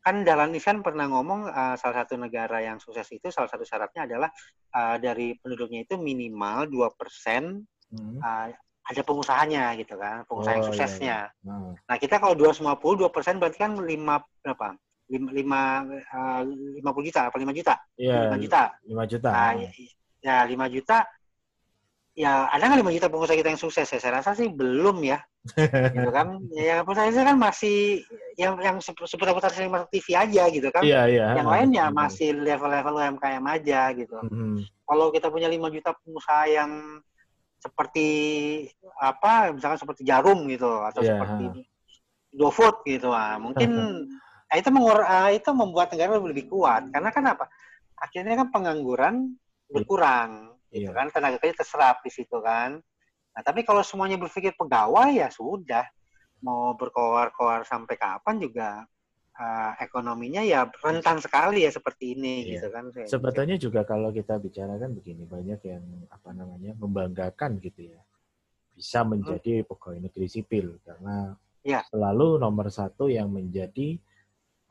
kan Dahlan Iskan pernah ngomong eh, salah satu negara yang sukses itu salah satu syaratnya adalah eh, dari penduduknya itu minimal 2% Hmm. eh, ada pengusahanya gitu kan pengusaha yang Oh, iya, suksesnya Nah, Nah, kita kalau 250, 2 persen berarti kan 5, berapa? 5, 5, eh, 50 juta, apa 5 juta? Iya, 5 juta. 5 juta. Nah, ya, ya 5 juta, ya ada nggak 5 juta pengusaha kita yang sukses? Ya, saya rasa sih belum ya. gitu kan. Ya, pengusaha saya kan masih, yang, yang sep- seputar-putar sering masuk TV aja gitu kan. Iya, iya. Yang lainnya betul. masih level-level UMKM aja gitu. Mhm. Kalau kita punya 5 juta pengusaha yang seperti apa misalkan seperti jarum gitu atau Iya, seperti GoFood gitu ah mungkin nah, itu mengur ah, itu membuat negara lebih kuat karena kan apa akhirnya kan pengangguran berkurang gitu Iya. kan tenaga kerja terserap di situ kan nah tapi kalau semuanya berpikir pegawai ya sudah mau berkoar-koar sampai kapan juga uh, ekonominya ya rentan sekali ya seperti ini iya. gitu kan. Sebetulnya juga kalau kita bicarakan begini banyak yang apa namanya membanggakan gitu ya bisa menjadi hmm. pegawai negeri sipil karena ya. selalu nomor satu yang menjadi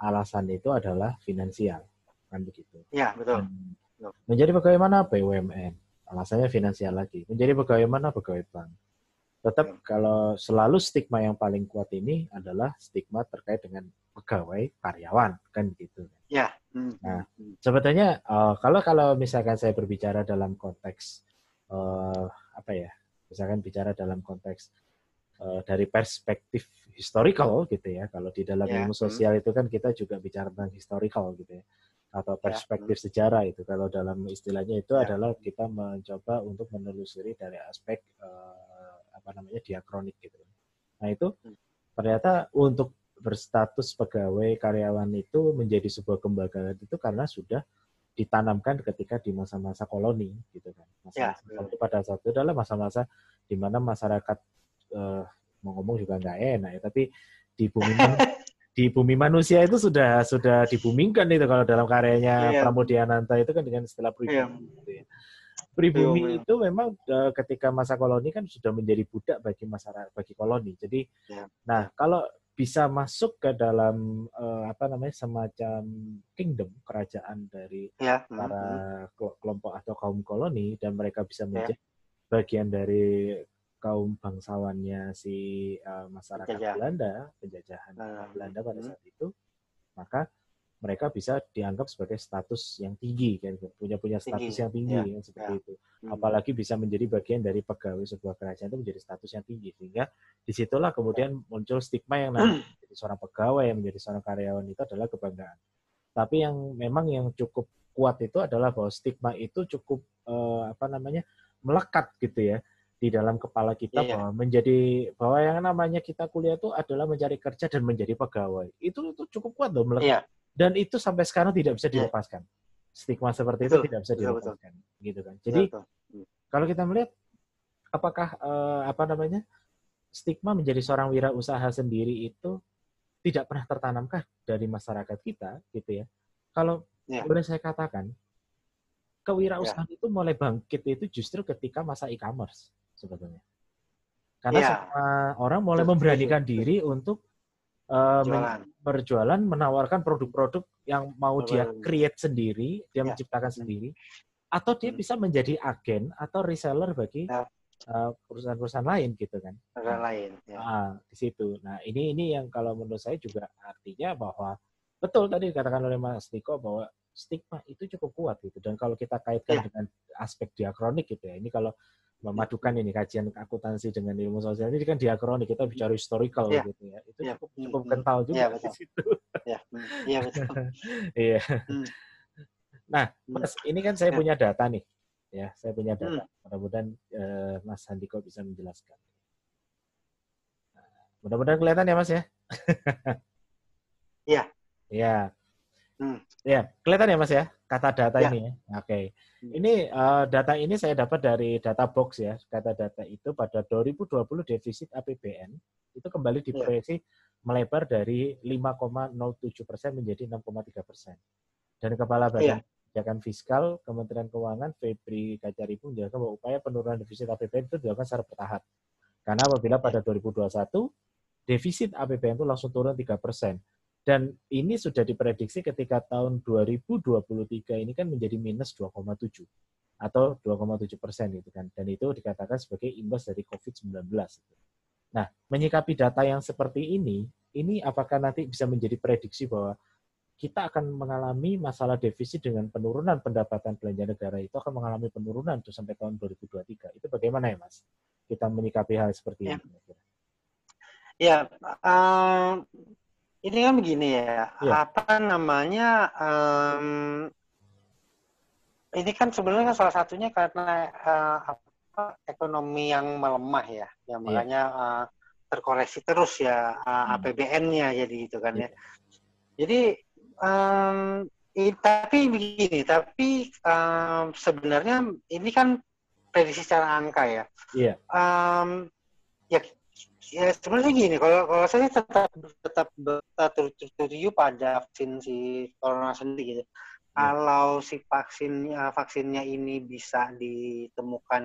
alasan itu adalah finansial kan begitu. Ya betul. Dan menjadi pegawai mana BUMN alasannya finansial lagi. Menjadi pegawai mana pegawai bank tetap hmm. kalau selalu stigma yang paling kuat ini adalah stigma terkait dengan pegawai karyawan kan gitu. Ya. Hmm. Nah, hmm. sebetulnya uh, kalau kalau misalkan saya berbicara dalam konteks uh, apa ya, misalkan bicara dalam konteks uh, dari perspektif historical gitu ya. Kalau di dalam ya. ilmu sosial itu kan kita juga bicara tentang historical gitu ya atau ya, perspektif ya. sejarah itu. Kalau dalam istilahnya itu ya. adalah kita mencoba untuk menelusuri dari aspek uh, apa namanya diakronik gitu. Nah itu hmm. ternyata untuk berstatus pegawai karyawan itu menjadi sebuah kebanggaan itu karena sudah ditanamkan ketika di masa-masa koloni gitu kan. Masa-masa ya, itu pada saat itu adalah masa-masa di mana masyarakat uh, mau ngomong juga nggak enak ya, tapi di bumi di bumi manusia itu sudah sudah dibumingkan itu kalau dalam karyanya ya. Pramudiananta itu kan dengan istilah pribumi. Ya. Gitu ya pribumi iya, itu memang uh, ketika masa koloni kan sudah menjadi budak bagi masyarakat bagi koloni. Jadi, ya. nah kalau bisa masuk ke dalam uh, apa namanya semacam kingdom kerajaan dari ya. para hmm. kelompok atau kaum koloni dan mereka bisa ya. menjadi ya. bagian dari kaum bangsawannya si uh, masyarakat Penjajah. Belanda penjajahan uh, Belanda pada hmm. saat itu maka mereka bisa dianggap sebagai status yang tinggi kan punya punya status tinggi. yang tinggi ya, kan, seperti ya. itu hmm. apalagi bisa menjadi bagian dari pegawai sebuah kerajaan itu menjadi status yang tinggi sehingga di situlah kemudian muncul stigma yang nanti menjadi seorang pegawai yang menjadi seorang karyawan itu adalah kebanggaan tapi yang memang yang cukup kuat itu adalah bahwa stigma itu cukup uh, apa namanya melekat gitu ya di dalam kepala kita iya. bahwa menjadi bahwa yang namanya kita kuliah itu adalah mencari kerja dan menjadi pegawai itu itu cukup kuat loh melekat iya. Dan itu sampai sekarang tidak bisa iya. dilepaskan. Stigma seperti betul, itu tidak bisa dilepaskan, betul. gitu kan. Jadi betul. Hmm. kalau kita melihat apakah uh, apa namanya stigma menjadi seorang wirausaha sendiri itu tidak pernah tertanamkah dari masyarakat kita, gitu ya? Kalau ya. boleh saya katakan, kewirausahaan ya. itu mulai bangkit itu justru ketika masa e-commerce sebetulnya. Karena ya. semua orang mulai memberanikan diri untuk uh, berjualan menawarkan produk-produk yang mau dia create sendiri, dia ya. menciptakan sendiri, atau dia hmm. bisa menjadi agen atau reseller bagi ya. uh, perusahaan-perusahaan lain gitu kan. Perusahaan lain. Ya. Nah, di situ. Nah ini ini yang kalau menurut saya juga artinya bahwa betul tadi dikatakan oleh Mas Niko bahwa stigma itu cukup kuat gitu dan kalau kita kaitkan ya. dengan aspek diakronik gitu ya ini kalau memadukan ini kajian akuntansi dengan ilmu sosial ini kan diakronik kita bicara historical ya. gitu ya itu ya. cukup cukup hmm. kental juga ya, di situ ya iya betul iya hmm. nah hmm. mas ini kan saya ya. punya data nih ya saya punya data hmm. mudah-mudahan uh, mas Handiko bisa menjelaskan nah, mudah-mudahan kelihatan ya mas ya iya iya hmm. ya kelihatan ya mas ya kata data ya. ini ya. Oke. Okay. Hmm. Ini uh, data ini saya dapat dari data box ya. Kata data itu pada 2020 defisit APBN itu kembali ya. diproyeksi ya. melebar dari 5,07 persen menjadi 6,3 persen. Dan Kepala Badan ya. Kebijakan Fiskal Kementerian Keuangan Febri Kacaribu menjelaskan bahwa upaya penurunan defisit APBN itu dilakukan secara bertahap. Karena apabila pada 2021 defisit APBN itu langsung turun 3 persen dan ini sudah diprediksi ketika tahun 2023 ini kan menjadi minus 2,7 atau 2,7 persen gitu kan. Dan itu dikatakan sebagai imbas dari COVID-19. Nah, menyikapi data yang seperti ini, ini apakah nanti bisa menjadi prediksi bahwa kita akan mengalami masalah defisit dengan penurunan pendapatan belanja negara itu akan mengalami penurunan tuh sampai tahun 2023. Itu bagaimana ya, Mas? Kita menyikapi hal seperti ya. ini. Ya, uh, ini kan begini ya, ya. apa namanya? Um, ini kan sebenarnya salah satunya karena uh, apa, ekonomi yang melemah ya, yang iya. makanya uh, terkoreksi terus ya uh, hmm. APBN-nya jadi itu kan ya. ya. Jadi um, i, tapi begini, tapi um, sebenarnya ini kan prediksi secara angka ya. Iya. Um, ya ya sebenarnya gini, kalau kalau saya tetap tetap tertuju pada vaksin si corona sendiri gitu. Ya. Kalau si vaksin vaksinnya ini bisa ditemukan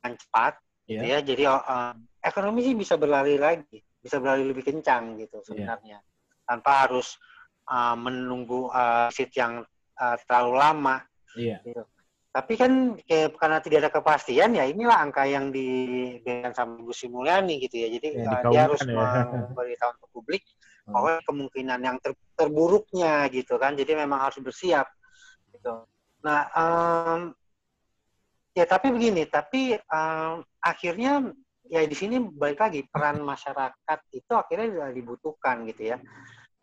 dengan cepat, yeah. ya jadi uh, ekonomi sih bisa berlari lagi, bisa berlari lebih kencang gitu iya. sebenarnya, yeah. tanpa harus uh, menunggu uh, sit yang uh, terlalu lama. Yeah. Gitu. Tapi kan kayak, karena tidak ada kepastian ya inilah angka yang diberikan sama Ibu Simulyani gitu ya. Jadi ya, uh, dia harus ya. memberitahu ke publik hmm. bahwa kemungkinan yang ter, terburuknya gitu kan. Jadi memang harus bersiap gitu. Nah, um, ya tapi begini, tapi um, akhirnya ya di sini balik lagi peran masyarakat itu akhirnya dibutuhkan gitu ya.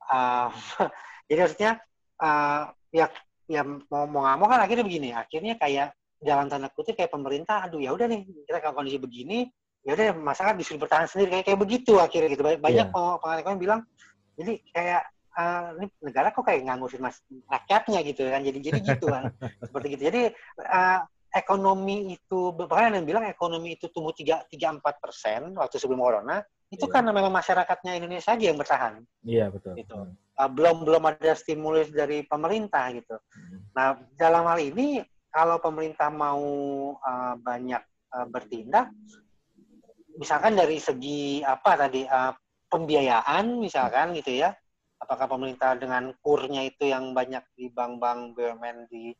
Uh, jadi maksudnya uh, ya ya mau mau nggak mau kan akhirnya begini. Akhirnya kayak jalan tanda kutip kayak pemerintah aduh ya udah nih kita kalau kondisi begini ya udah masyarakat disuruh bertahan sendiri. Kayak kayak begitu akhirnya gitu. Banyak yeah. ekonomi bilang jadi kayak uh, ini negara kok kayak ngurusin mas rakyatnya gitu kan jadi jadi gitu kan. Seperti gitu. Jadi uh, ekonomi itu bahkan yang bilang ekonomi itu tumbuh tiga tiga empat persen waktu sebelum corona itu yeah. karena memang masyarakatnya Indonesia aja yang bertahan. Iya yeah, betul. Gitu. Uh, belum belum ada stimulus dari pemerintah gitu. Hmm. Nah dalam hal ini kalau pemerintah mau uh, banyak uh, bertindak, misalkan dari segi apa tadi uh, pembiayaan misalkan gitu ya, apakah pemerintah dengan kurnya itu yang banyak di bank-bank BUMN di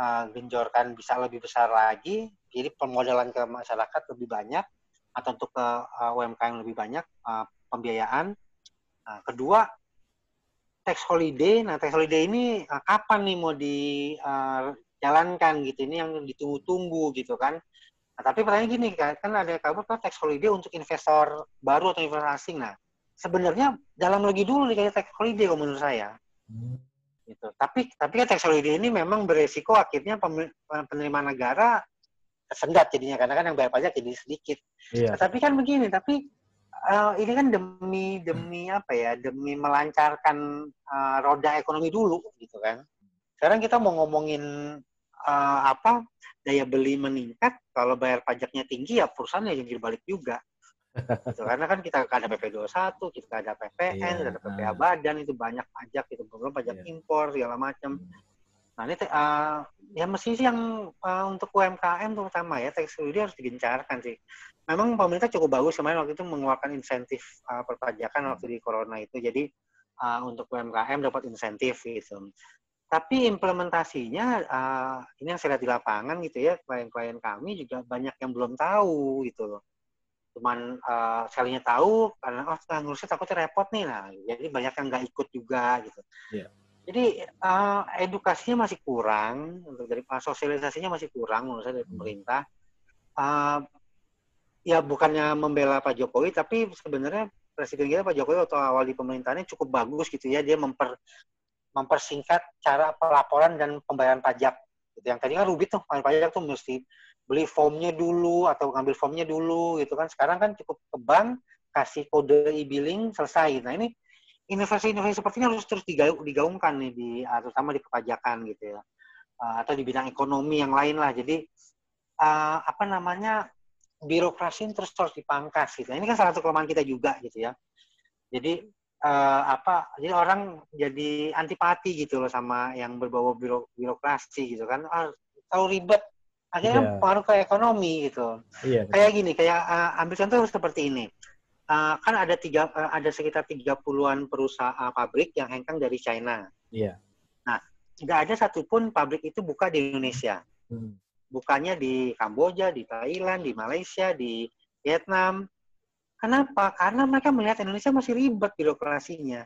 uh, genjorkan bisa lebih besar lagi, jadi permodalan ke masyarakat lebih banyak atau untuk ke uh, UMKM lebih banyak uh, pembiayaan. Uh, kedua, tax holiday. Nah, tax holiday ini uh, kapan nih mau dijalankan uh, gitu? Ini yang ditunggu-tunggu gitu kan. Nah, tapi pertanyaan gini kan, kan ada kabar kan tax holiday untuk investor baru atau investor asing. Nah, sebenarnya dalam lagi dulu nih kayak tax holiday kalau menurut saya. Hmm. Gitu. Tapi tapi kan tax holiday ini memang beresiko akhirnya penerimaan negara tersendat jadinya karena kan yang bayar pajak jadi sedikit. Iya. Nah, tapi kan begini, tapi uh, ini kan demi demi apa ya? Demi melancarkan uh, roda ekonomi dulu gitu kan. Sekarang kita mau ngomongin uh, apa? Daya beli meningkat, kalau bayar pajaknya tinggi ya perusahaannya jadi balik juga. gitu. Karena kan kita ada PP21, kita ada PPN, iya. ada PPA badan itu banyak pajak itu belum pajak iya. impor segala macam. Hmm. Nah ini uh, ya mesti sih yang uh, untuk UMKM terutama ya tax holiday harus digencarkan sih. Memang pemerintah cukup bagus kemarin waktu itu mengeluarkan insentif uh, perpajakan waktu di corona itu. Jadi uh, untuk UMKM dapat insentif gitu. Tapi implementasinya uh, ini yang saya lihat di lapangan gitu ya klien-klien kami juga banyak yang belum tahu gitu loh. Cuman uh, sekalinya tahu karena oh ngurusnya takutnya repot nih nah. Jadi banyak yang nggak ikut juga gitu. Yeah jadi uh, edukasinya masih kurang untuk dari uh, sosialisasinya masih kurang menurut saya dari hmm. pemerintah. Uh, ya bukannya membela Pak Jokowi, tapi sebenarnya Presiden kita Pak Jokowi waktu awal di pemerintahannya cukup bagus gitu ya, dia memper mempersingkat cara pelaporan dan pembayaran pajak. Gitu. Yang tadi kan rubit tuh, pembayaran pajak tuh mesti beli formnya dulu atau ngambil formnya dulu gitu kan. Sekarang kan cukup ke bank, kasih kode e-billing selesai. Nah ini inovasi-inovasi seperti ini harus terus digaungkan nih di uh, terutama di kepajakan gitu ya. Uh, atau di bidang ekonomi yang lain lah. Jadi uh, apa namanya birokrasi terus terus dipangkas gitu. Ini kan salah satu kelemahan kita juga gitu ya. Jadi apa jadi orang jadi antipati gitu loh sama yang berbau biro, birokrasi gitu kan. Ah, terlalu ribet. Akhirnya yeah. pengaruh ke ekonomi gitu. Yeah, kayak gini kayak ambil contoh seperti ini uh, kan ada tiga uh, ada sekitar tiga puluhan perusahaan uh, pabrik yang hengkang dari China. Iya. Yeah. Nah, tidak ada satupun pabrik itu buka di Indonesia. Hmm. Bukannya di Kamboja, di Thailand, di Malaysia, di Vietnam. Kenapa? Karena mereka melihat Indonesia masih ribet birokrasinya.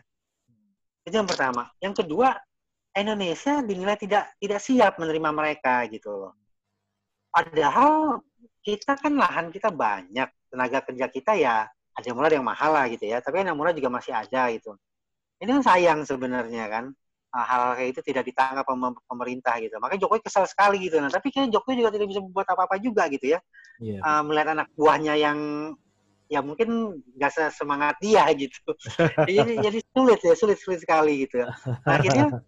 Itu yang pertama. Yang kedua, Indonesia dinilai tidak tidak siap menerima mereka gitu loh. Padahal kita kan lahan kita banyak, tenaga kerja kita ya ada yang murah ada yang mahal lah gitu ya. Tapi yang murah juga masih ada gitu. Ini kan sayang sebenarnya kan. Hal, hal kayak itu tidak ditangkap pemerintah gitu. Makanya Jokowi kesal sekali gitu. Nah tapi kayaknya Jokowi juga tidak bisa membuat apa-apa juga gitu ya. Yeah. Iya. uh, melihat anak buahnya yang ya mungkin gak semangat dia gitu. Jadi jadi sulit ya sulit sulit sekali gitu. Nah, akhirnya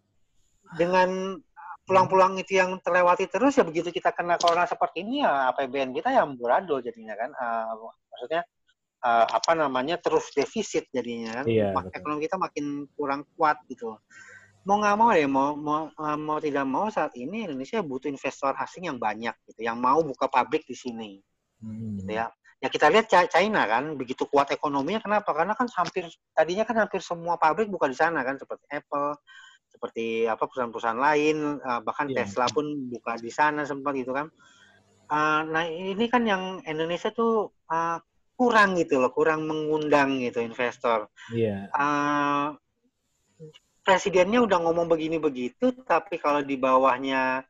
dengan pulang-pulang itu yang terlewati terus ya begitu kita kena corona seperti ini ya APBN kita yang beradol jadinya kan. Uh, maksudnya uh, apa namanya terus defisit jadinya kan Iya, betul. ekonomi kita makin kurang kuat gitu mau nggak mau ya mau mau uh, mau tidak mau saat ini Indonesia butuh investor asing yang banyak gitu yang mau buka pabrik di sini Hmm. gitu ya ya kita lihat China kan begitu kuat ekonominya kenapa karena kan hampir tadinya kan hampir semua pabrik buka di sana kan seperti Apple seperti apa perusahaan-perusahaan lain uh, bahkan Iya. Tesla pun buka di sana sempat gitu kan nah ini kan yang Indonesia tuh uh, kurang gitu loh kurang mengundang gitu investor Iya. uh, presidennya udah ngomong begini begitu tapi kalau di bawahnya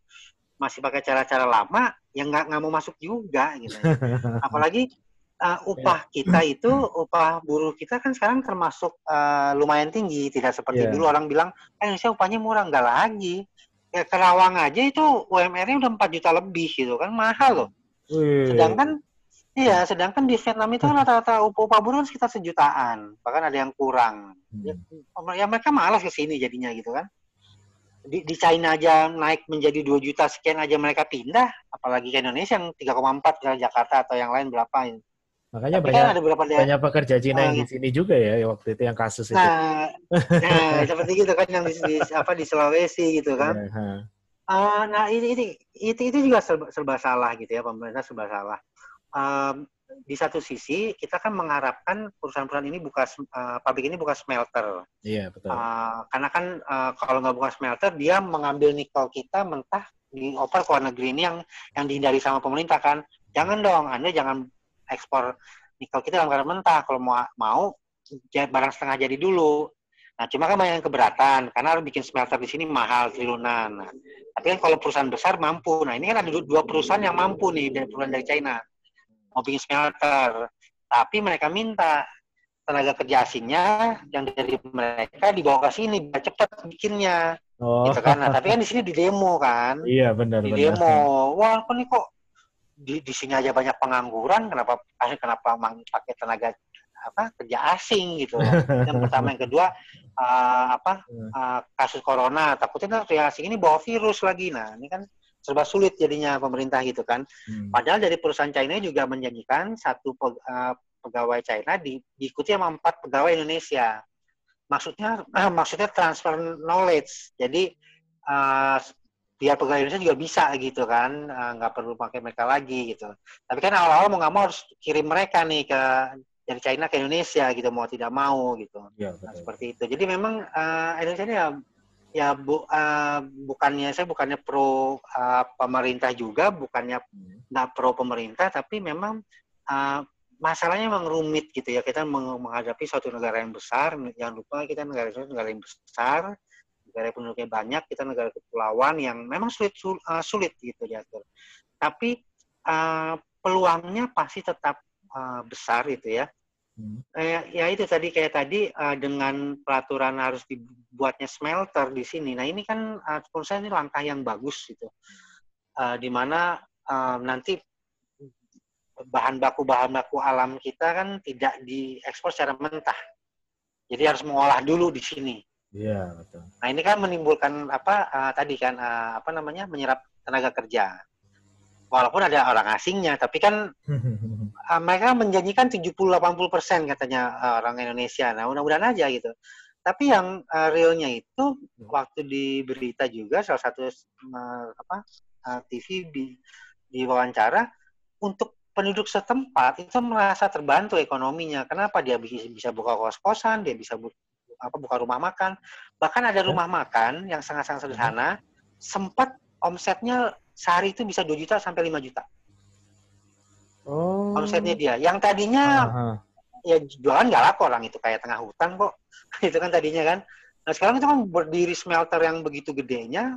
masih pakai cara-cara lama ya nggak nggak mau masuk juga gitu apalagi uh, upah kita itu upah buruh kita kan sekarang termasuk uh, lumayan tinggi tidak seperti Iya. dulu orang bilang eh, Indonesia upahnya murah nggak lagi ya Kerawang aja itu UMR-nya udah 4 juta lebih gitu kan mahal loh Wih. sedangkan iya sedangkan di Vietnam itu kan rata-rata upah, buruh kan sekitar sejutaan bahkan ada yang kurang Hmm. ya mereka malas ke sini jadinya gitu kan di, di China aja naik menjadi 2 juta sekian aja mereka pindah apalagi ke Indonesia yang 3,4 ke Jakarta atau yang lain berapa Makanya tapi banyak kan ada beberapa banyak pekerja Cina yang di Eh. sini juga ya waktu itu yang kasus itu. nah, nah seperti gitu kan yang di, di apa di Sulawesi gitu kan. Ah, nah ini, ini itu itu juga serba, serba salah gitu ya pemerintah serba salah. Um, di satu sisi kita kan mengharapkan perusahaan-perusahaan ini buka uh, pabrik ini buka smelter. Iya betul. Uh, karena kan uh, kalau nggak buka smelter dia mengambil nikel kita mentah dioper ke luar negeri ini yang yang dihindari sama pemerintah kan. Jangan dong, Anda jangan ekspor nikel kita dalam keadaan mentah. Kalau mau mau barang setengah jadi dulu. Nah, cuma kan banyak yang keberatan karena harus bikin smelter di sini mahal triliunan. Nah, tapi kan kalau perusahaan besar mampu. Nah, ini kan ada du- dua perusahaan yang mampu nih dari perusahaan dari China mau bikin smelter. Tapi mereka minta tenaga kerja asingnya yang dari mereka dibawa ke sini biar cepat bikinnya Oh. gitu kan. Nah, tapi kan di sini di demo kan. Iya benar Di benar. demo. Wah, kok nih kok di, di sini aja banyak pengangguran, kenapa kenapa mang pakai tenaga apa kerja asing gitu. yang pertama yang kedua uh, apa uh, kasus corona takutnya kerja asing ini bawa virus lagi nah ini kan serba sulit jadinya pemerintah gitu kan. Hmm. padahal dari perusahaan China juga menjanjikan satu pe- uh, pegawai China di, diikuti sama empat pegawai Indonesia. Maksudnya maksudnya transfer knowledge. Jadi uh, biar pegawai Indonesia juga bisa gitu kan uh, nggak perlu pakai mereka lagi gitu. Tapi kan awal-awal mau nggak mau harus kirim mereka nih ke dari China ke Indonesia gitu mau tidak mau gitu. Iya Nah, seperti itu. Jadi memang uh, Indonesia ini ya ya bu, uh, bukannya saya bukannya pro uh, pemerintah juga, bukannya Hmm. nggak pro pemerintah, tapi memang uh, masalahnya memang rumit gitu ya. Kita meng- menghadapi suatu negara yang besar, jangan lupa kita negara negara yang besar, negara yang penduduknya banyak, kita negara kepulauan yang memang sulit sul- uh, sulit gitu diatur. Tapi uh, peluangnya pasti tetap uh, besar itu ya. Hmm. Eh, ya itu tadi kayak tadi eh, dengan peraturan harus dibuatnya smelter di sini. Nah ini kan uh, menurut saya ini langkah yang bagus gitu, Eh, di mana eh, nanti bahan baku bahan baku alam kita kan tidak diekspor secara mentah, jadi harus mengolah dulu di sini. Iya betul. Nah ini kan menimbulkan apa eh, tadi kan eh, apa namanya menyerap tenaga kerja. Walaupun ada orang asingnya, tapi kan uh, mereka menjanjikan 70-80 persen katanya uh, orang Indonesia. Nah, mudah-mudahan aja gitu. Tapi yang uh, realnya itu waktu di berita juga salah satu uh, apa uh, TV di, di wawancara untuk penduduk setempat itu merasa terbantu ekonominya. Kenapa dia bisa, bisa buka kos-kosan, dia bisa bu, apa buka rumah makan. Bahkan ada rumah makan yang sangat-sangat sederhana sempat omsetnya sehari itu bisa 2 juta sampai 5 juta Oh. omsetnya dia. Yang tadinya Aha. ya jualan nggak laku orang itu kayak tengah hutan kok. itu kan tadinya kan. Nah sekarang itu kan berdiri smelter yang begitu gedenya,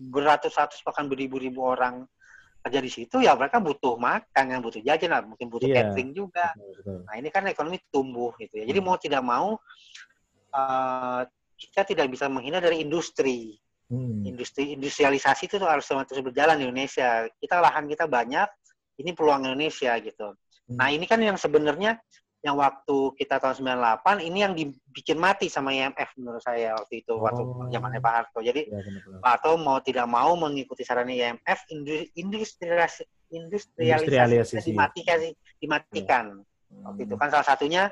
beratus-ratus bahkan beribu-ribu orang kerja di situ ya mereka butuh makan yang butuh jajan lah mungkin butuh Iya. catering juga Betul, betul. nah ini kan ekonomi tumbuh gitu ya jadi Hmm. mau tidak mau eh, kita tidak bisa menghindar dari industri Hmm. industri industrialisasi itu harus terus berjalan di Indonesia kita lahan kita banyak ini peluang Indonesia gitu Hmm. nah ini kan yang sebenarnya yang waktu kita tahun 98 ini yang dibikin mati sama IMF menurut saya waktu itu waktu Oh. zamannya Pak Harto jadi benar-benar. Pak Harto mau tidak mau mengikuti saran IMF industri industrialisasi industrialisasi dimatikan dimatikan waktu itu kan salah satunya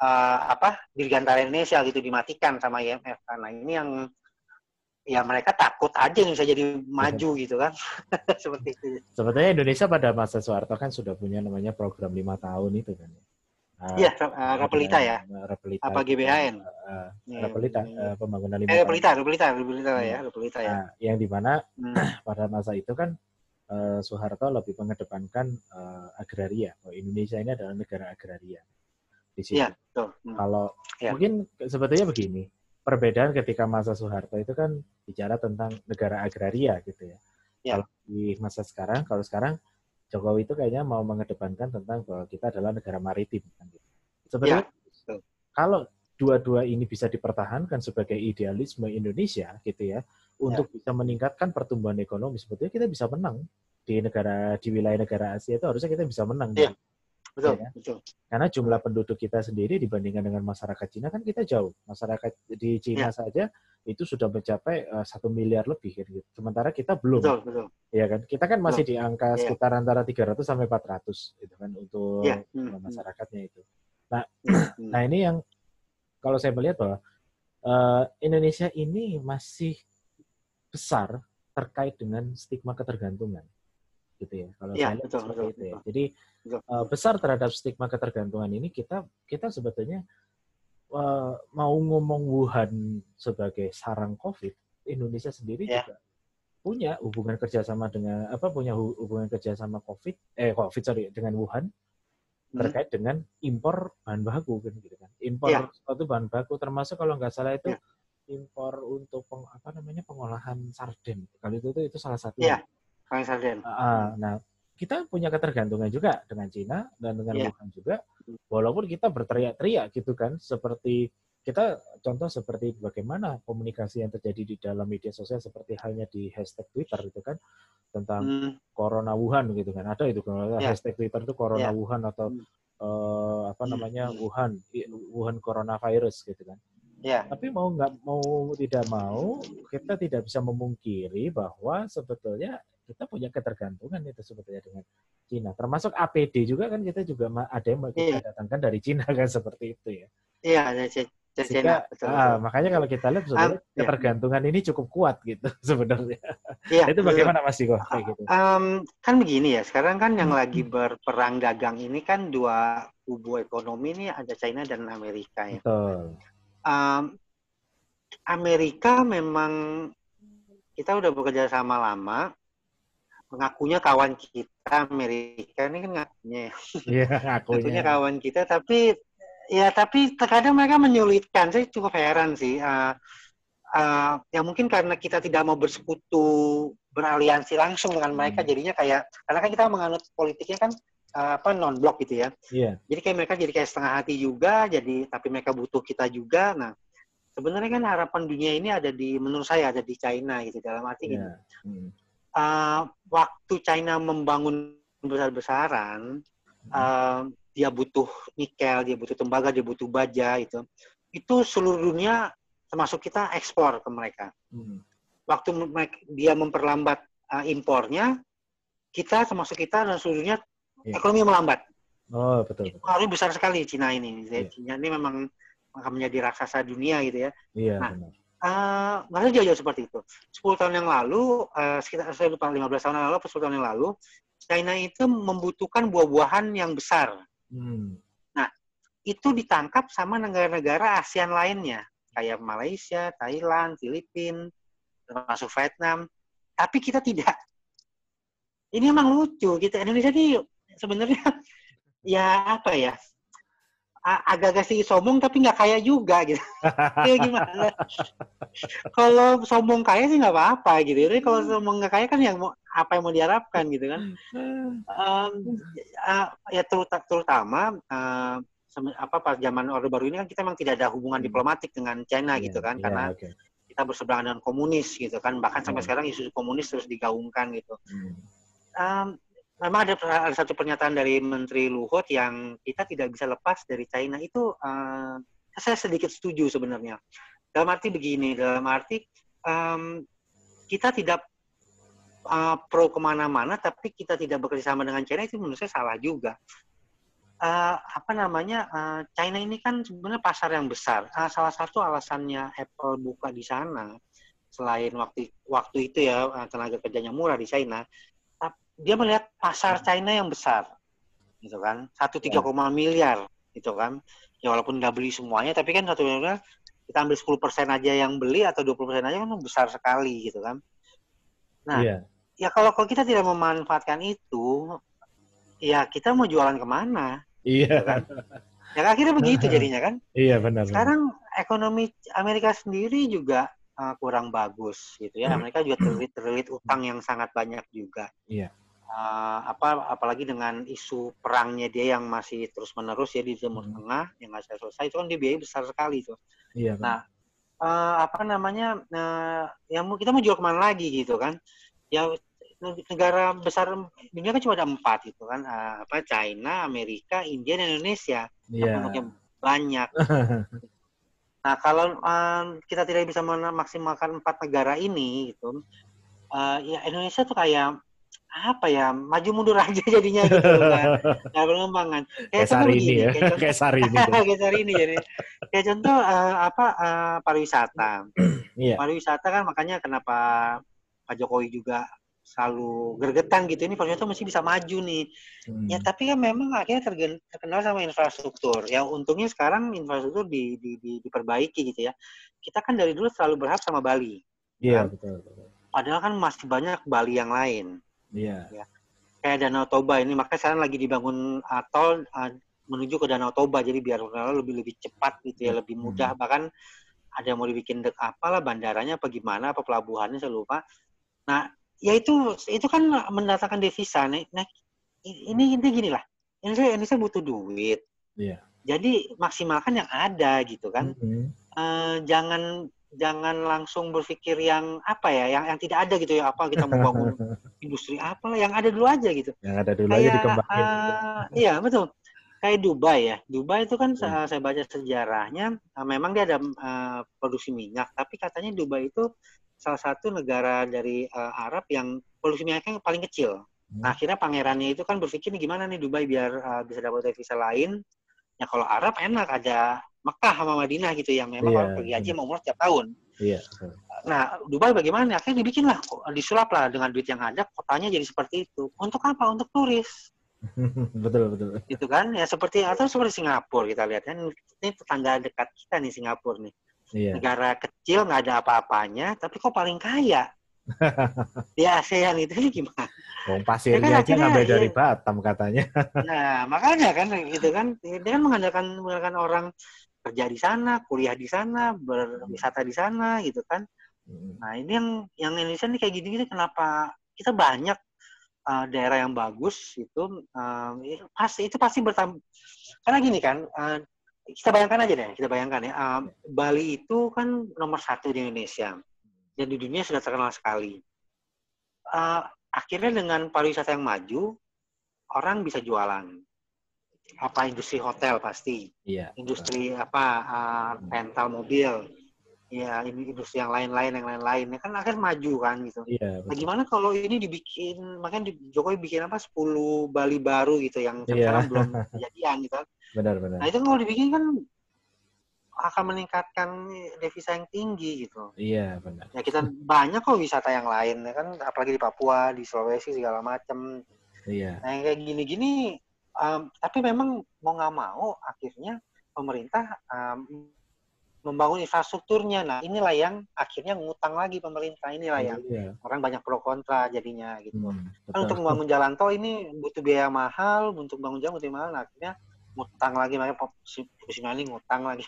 uh, apa dirgantara Indonesia gitu dimatikan sama IMF karena ini yang ya mereka takut aja bisa jadi maju gitu kan seperti itu. Sebetulnya Indonesia pada masa Soeharto kan sudah punya namanya program lima tahun itu kan. Iya, uh, Rapelita ya. Rapelita. Apa GBHN? Uh, Rapelita, uh, pembangunan lima. Eh, Rapelita, Rapelita, Rapelita ya, Rapelita ya. Nah, yang di mana hmm. pada masa itu kan uh, Soeharto lebih mengedepankan uh, agraria. Oh, Indonesia ini adalah negara agraria. Di situ. Iya, betul. Hmm. Kalau ya. mungkin sebetulnya begini, perbedaan ketika masa Soeharto itu kan bicara tentang negara agraria gitu ya. ya. Kalau di masa sekarang, kalau sekarang Jokowi itu kayaknya mau mengedepankan tentang bahwa kita adalah negara maritim. Kan gitu. Sebenarnya ya. kalau dua-dua ini bisa dipertahankan sebagai idealisme Indonesia gitu ya, untuk ya. bisa meningkatkan pertumbuhan ekonomi, sebetulnya kita bisa menang di negara di wilayah negara Asia itu harusnya kita bisa menang. Ya. Gitu. Betul, ya. betul. Karena jumlah penduduk kita sendiri dibandingkan dengan masyarakat Cina kan kita jauh. Masyarakat di Cina ya. saja itu sudah mencapai uh, satu miliar lebih gitu. Sementara kita belum. Betul, betul. Ya kan? Kita kan masih betul. di angka ya. sekitar antara 300 sampai 400 gitu kan untuk ya. hmm. masyarakatnya itu. Nah, hmm. nah ini yang kalau saya melihat bahwa uh, Indonesia ini masih besar terkait dengan stigma ketergantungan gitu ya. Kalau ya, saya lihat betul, seperti betul, itu ya. Jadi Uh, besar terhadap stigma ketergantungan ini kita kita sebetulnya uh, mau ngomong Wuhan sebagai sarang COVID, Indonesia sendiri ya. juga punya hubungan kerjasama dengan apa punya hubungan kerjasama COVID eh COVID sorry dengan Wuhan hmm. terkait dengan impor bahan baku kan gitu kan impor ya. suatu bahan baku termasuk kalau nggak salah itu ya. impor untuk peng, apa namanya pengolahan sarden kali itu itu, itu salah satu ya. Sarden uh, nah kita punya ketergantungan juga dengan Cina dan dengan yeah. Wuhan juga. Walaupun kita berteriak-teriak gitu kan, seperti kita contoh seperti bagaimana komunikasi yang terjadi di dalam media sosial seperti halnya di hashtag Twitter itu kan tentang hmm. Corona Wuhan gitu kan ada itu kalau yeah. hashtag Twitter itu Corona yeah. Wuhan atau hmm. uh, apa hmm. namanya hmm. Wuhan Wuhan coronavirus gitu kan. Yeah. Tapi mau nggak mau tidak mau kita tidak bisa memungkiri bahwa sebetulnya kita punya ketergantungan itu sebetulnya dengan Cina. Termasuk APD juga kan kita juga ada yang kita datangkan dari Cina kan seperti itu ya. Iya, ada Cina. Sehingga, betul, ah, makanya kalau kita lihat sebenarnya um, ketergantungan ini cukup kuat gitu sebenarnya. Iya, itu bagaimana Mas Iko kayak gitu? Um, kan begini ya, sekarang kan yang hmm. lagi berperang dagang ini kan dua kubu ekonomi ini ada China dan Amerika ya. Betul. Um, Amerika memang kita udah bekerja sama lama, mengakunya kawan kita Amerika ini kan ngakunya ya. Iya, ngakunya. kawan kita tapi ya tapi terkadang mereka menyulitkan. Saya cukup heran sih. Uh, uh, ya mungkin karena kita tidak mau bersekutu beraliansi langsung dengan mereka hmm. jadinya kayak karena kan kita menganut politiknya kan uh, apa non blok gitu ya. Iya. Jadi kayak mereka jadi kayak setengah hati juga jadi tapi mereka butuh kita juga. Nah, sebenarnya kan harapan dunia ini ada di menurut saya ada di China gitu dalam arti yeah. gini. Hmm uh, waktu China membangun besar-besaran, uh, dia butuh nikel, dia butuh tembaga, dia butuh baja itu. Itu seluruh dunia termasuk kita ekspor ke mereka. Hmm. Waktu dia memperlambat uh, impornya, kita termasuk kita dan seluruh dunia yeah. ekonomi melambat. Oh betul. betul. Pengaruh besar sekali Cina ini. Yeah. Cina ini memang akan menjadi raksasa dunia gitu ya. Iya. Nah, benar Uh, nggak jauh-jauh seperti itu. 10 tahun yang lalu, uh, sekitar saya lupa 15 tahun yang lalu, 10 tahun yang lalu, China itu membutuhkan buah-buahan yang besar. Hmm. Nah, itu ditangkap sama negara-negara ASEAN lainnya, kayak Malaysia, Thailand, Filipina, termasuk Vietnam. Tapi kita tidak. Ini emang lucu. Kita Indonesia ini sebenarnya ya apa ya? Agak-agak sih sombong tapi nggak kaya juga gitu. ya gimana? kalau sombong kaya sih nggak apa-apa gitu. Tapi kalau sombong nggak kaya kan yang mau apa yang mau diharapkan gitu kan? Um, uh, ya terutama, terutama uh, apa pas zaman Orde Baru ini kan kita memang tidak ada hubungan hmm. diplomatik dengan China yeah, gitu kan? Yeah, Karena okay. kita berseberangan dengan komunis gitu kan. Bahkan sampai hmm. sekarang isu komunis terus digaungkan gitu. Hmm. Um, memang ada, ada satu pernyataan dari Menteri Luhut yang kita tidak bisa lepas dari China itu uh, saya sedikit setuju sebenarnya. Dalam arti begini, dalam arti um, kita tidak uh, pro ke mana-mana, tapi kita tidak bekerja sama dengan China itu menurut saya salah juga. uh, apa namanya uh, China ini kan sebenarnya pasar yang besar. Uh, salah satu alasannya Apple buka di sana selain waktu waktu itu ya tenaga kerjanya murah di China, dia melihat pasar China yang besar, gitu kan, satu tiga koma miliar, gitu kan. Ya walaupun nggak beli semuanya, tapi kan satu miliar kita ambil 10 persen aja yang beli atau 20 persen aja kan besar sekali, gitu kan. Nah, yeah. ya kalau kalau kita tidak memanfaatkan itu, ya kita mau jualan ke mana? Iya. Yeah. Kan? Ya akhirnya begitu jadinya kan. Iya benar. Sekarang ekonomi Amerika sendiri juga uh, kurang bagus gitu ya. Hmm. Amerika juga terlilit terlilit utang yang sangat banyak juga. Iya. Uh, apa apalagi dengan isu perangnya dia yang masih terus menerus ya di Timur hmm. Tengah yang nggak selesai itu kan dia biaya besar sekali tuh. Iya. Nah uh, apa namanya uh, yang kita mau jual ke mana lagi gitu kan? Ya negara besar dunia kan cuma ada empat itu kan uh, apa China, Amerika, India dan Indonesia yeah. penduduknya banyak. nah kalau um, kita tidak bisa memaksimalkan empat negara ini gitu, uh, ya Indonesia tuh kayak apa ya maju mundur aja jadinya gitu kan nggak berkembangan kayak, kayak ini ya. kayak, sari ini kayak sari ini jadi. Kayak contoh uh, apa uh, pariwisata. Yeah. pariwisata kan makanya kenapa Pak Jokowi juga selalu gergetan gitu. Ini Polres masih bisa maju nih. Hmm. ya tapi kan memang akhirnya terkenal sama infrastruktur. Ya untungnya sekarang infrastruktur di, di, di, diperbaiki gitu ya. Kita kan dari dulu selalu berharap sama Bali. Iya kan? betul, betul. Padahal kan masih banyak Bali yang lain iya ya. kayak Danau Toba ini makanya sekarang lagi dibangun atol uh, menuju ke Danau Toba jadi biar lebih lebih cepat gitu ya hmm. lebih mudah hmm. bahkan ada yang mau dibikin dek apalah bandaranya apa gimana apa pelabuhannya saya lupa nah ya itu itu kan mendatangkan devisa nih nah ini ini gini lah Indonesia Indonesia butuh duit yeah. jadi maksimalkan yang ada gitu kan mm -hmm. uh, jangan jangan langsung berpikir yang apa ya yang yang tidak ada gitu ya apa kita mau bangun industri apa lah yang ada dulu aja gitu yang ada dulu kayak, aja dikembangin uh, iya betul kayak Dubai ya Dubai itu kan hmm. saya baca sejarahnya uh, memang dia ada uh, produksi minyak tapi katanya Dubai itu salah satu negara dari uh, Arab yang polusi minyaknya paling kecil. Hmm. Nah, akhirnya pangerannya itu kan berpikir nih gimana nih Dubai biar uh, bisa dapat devisa lain. Ya kalau Arab enak ada Mekah sama Madinah gitu yang memang yeah. pergi aja mau umroh setiap tahun. Iya. Yeah. Nah, Dubai bagaimana? Akhirnya dibikin lah, disulap lah dengan duit yang ada, kotanya jadi seperti itu. Untuk apa? Untuk turis. betul betul. Itu kan ya seperti atau seperti Singapura kita lihat kan ini tetangga dekat kita nih Singapura nih. Iya. Negara kecil nggak ada apa-apanya, tapi kok paling kaya? di ASEAN itu ini gimana? Wong pasirnya ya kan, aja ngambil dari iya. Batam katanya. nah makanya kan itu kan dia kan mengandalkan mengandalkan orang kerja di sana, kuliah di sana, berwisata di sana gitu kan. Nah ini yang yang Indonesia ini kayak gini-gini kenapa kita banyak uh, daerah yang bagus itu uh, pasti itu pasti bertambah karena gini kan uh, kita bayangkan aja deh, kita bayangkan ya, um, Bali itu kan nomor satu di Indonesia dan di dunia sudah terkenal sekali. Uh, akhirnya dengan pariwisata yang maju, orang bisa jualan. Apa industri hotel pasti, iya, industri betul. apa uh, rental mobil, ya ini industri yang lain-lain yang lain-lain ya kan akan maju kan gitu. Iya, nah, gimana kalau ini dibikin makanya Jokowi bikin apa 10 Bali baru gitu yang iya. sekarang belum kejadian gitu. Kan. Benar, benar. Nah, itu kalau dibikin kan akan meningkatkan devisa yang tinggi gitu. Iya, benar. Ya kita banyak kok wisata yang lain ya kan apalagi di Papua, di Sulawesi segala macam. Iya. Nah, yang kayak gini-gini um, tapi memang mau nggak mau akhirnya pemerintah um, membangun infrastrukturnya. Nah, inilah yang akhirnya ngutang lagi pemerintah. Inilah yang iya. orang banyak pro kontra jadinya gitu. Hmm, kan untuk membangun jalan tol ini butuh biaya mahal, untuk membangun jalan butuh mahal. Nah, akhirnya ngutang lagi makanya si Mali ngutang lagi.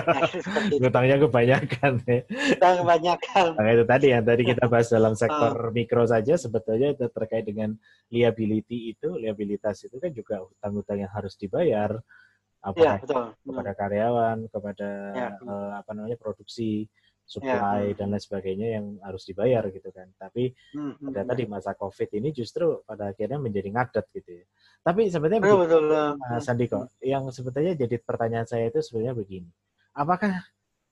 Ngutangnya kebanyakan ya. Ngutang kebanyakan. Nah, itu tadi yang tadi kita bahas dalam sektor uh, mikro saja sebetulnya itu terkait dengan liability itu liabilitas itu kan juga hutang-hutang yang harus dibayar. Apakah ya, betul, kepada karyawan kepada ya. uh, apa namanya produksi supply ya. dan lain sebagainya yang harus dibayar gitu kan. Tapi hmm, hmm ternyata hmm. di masa COVID ini justru pada akhirnya menjadi ngadet gitu ya. Tapi sebenarnya betul, betul, Mas Andiko, yang sebetulnya jadi pertanyaan saya itu sebenarnya begini. Apakah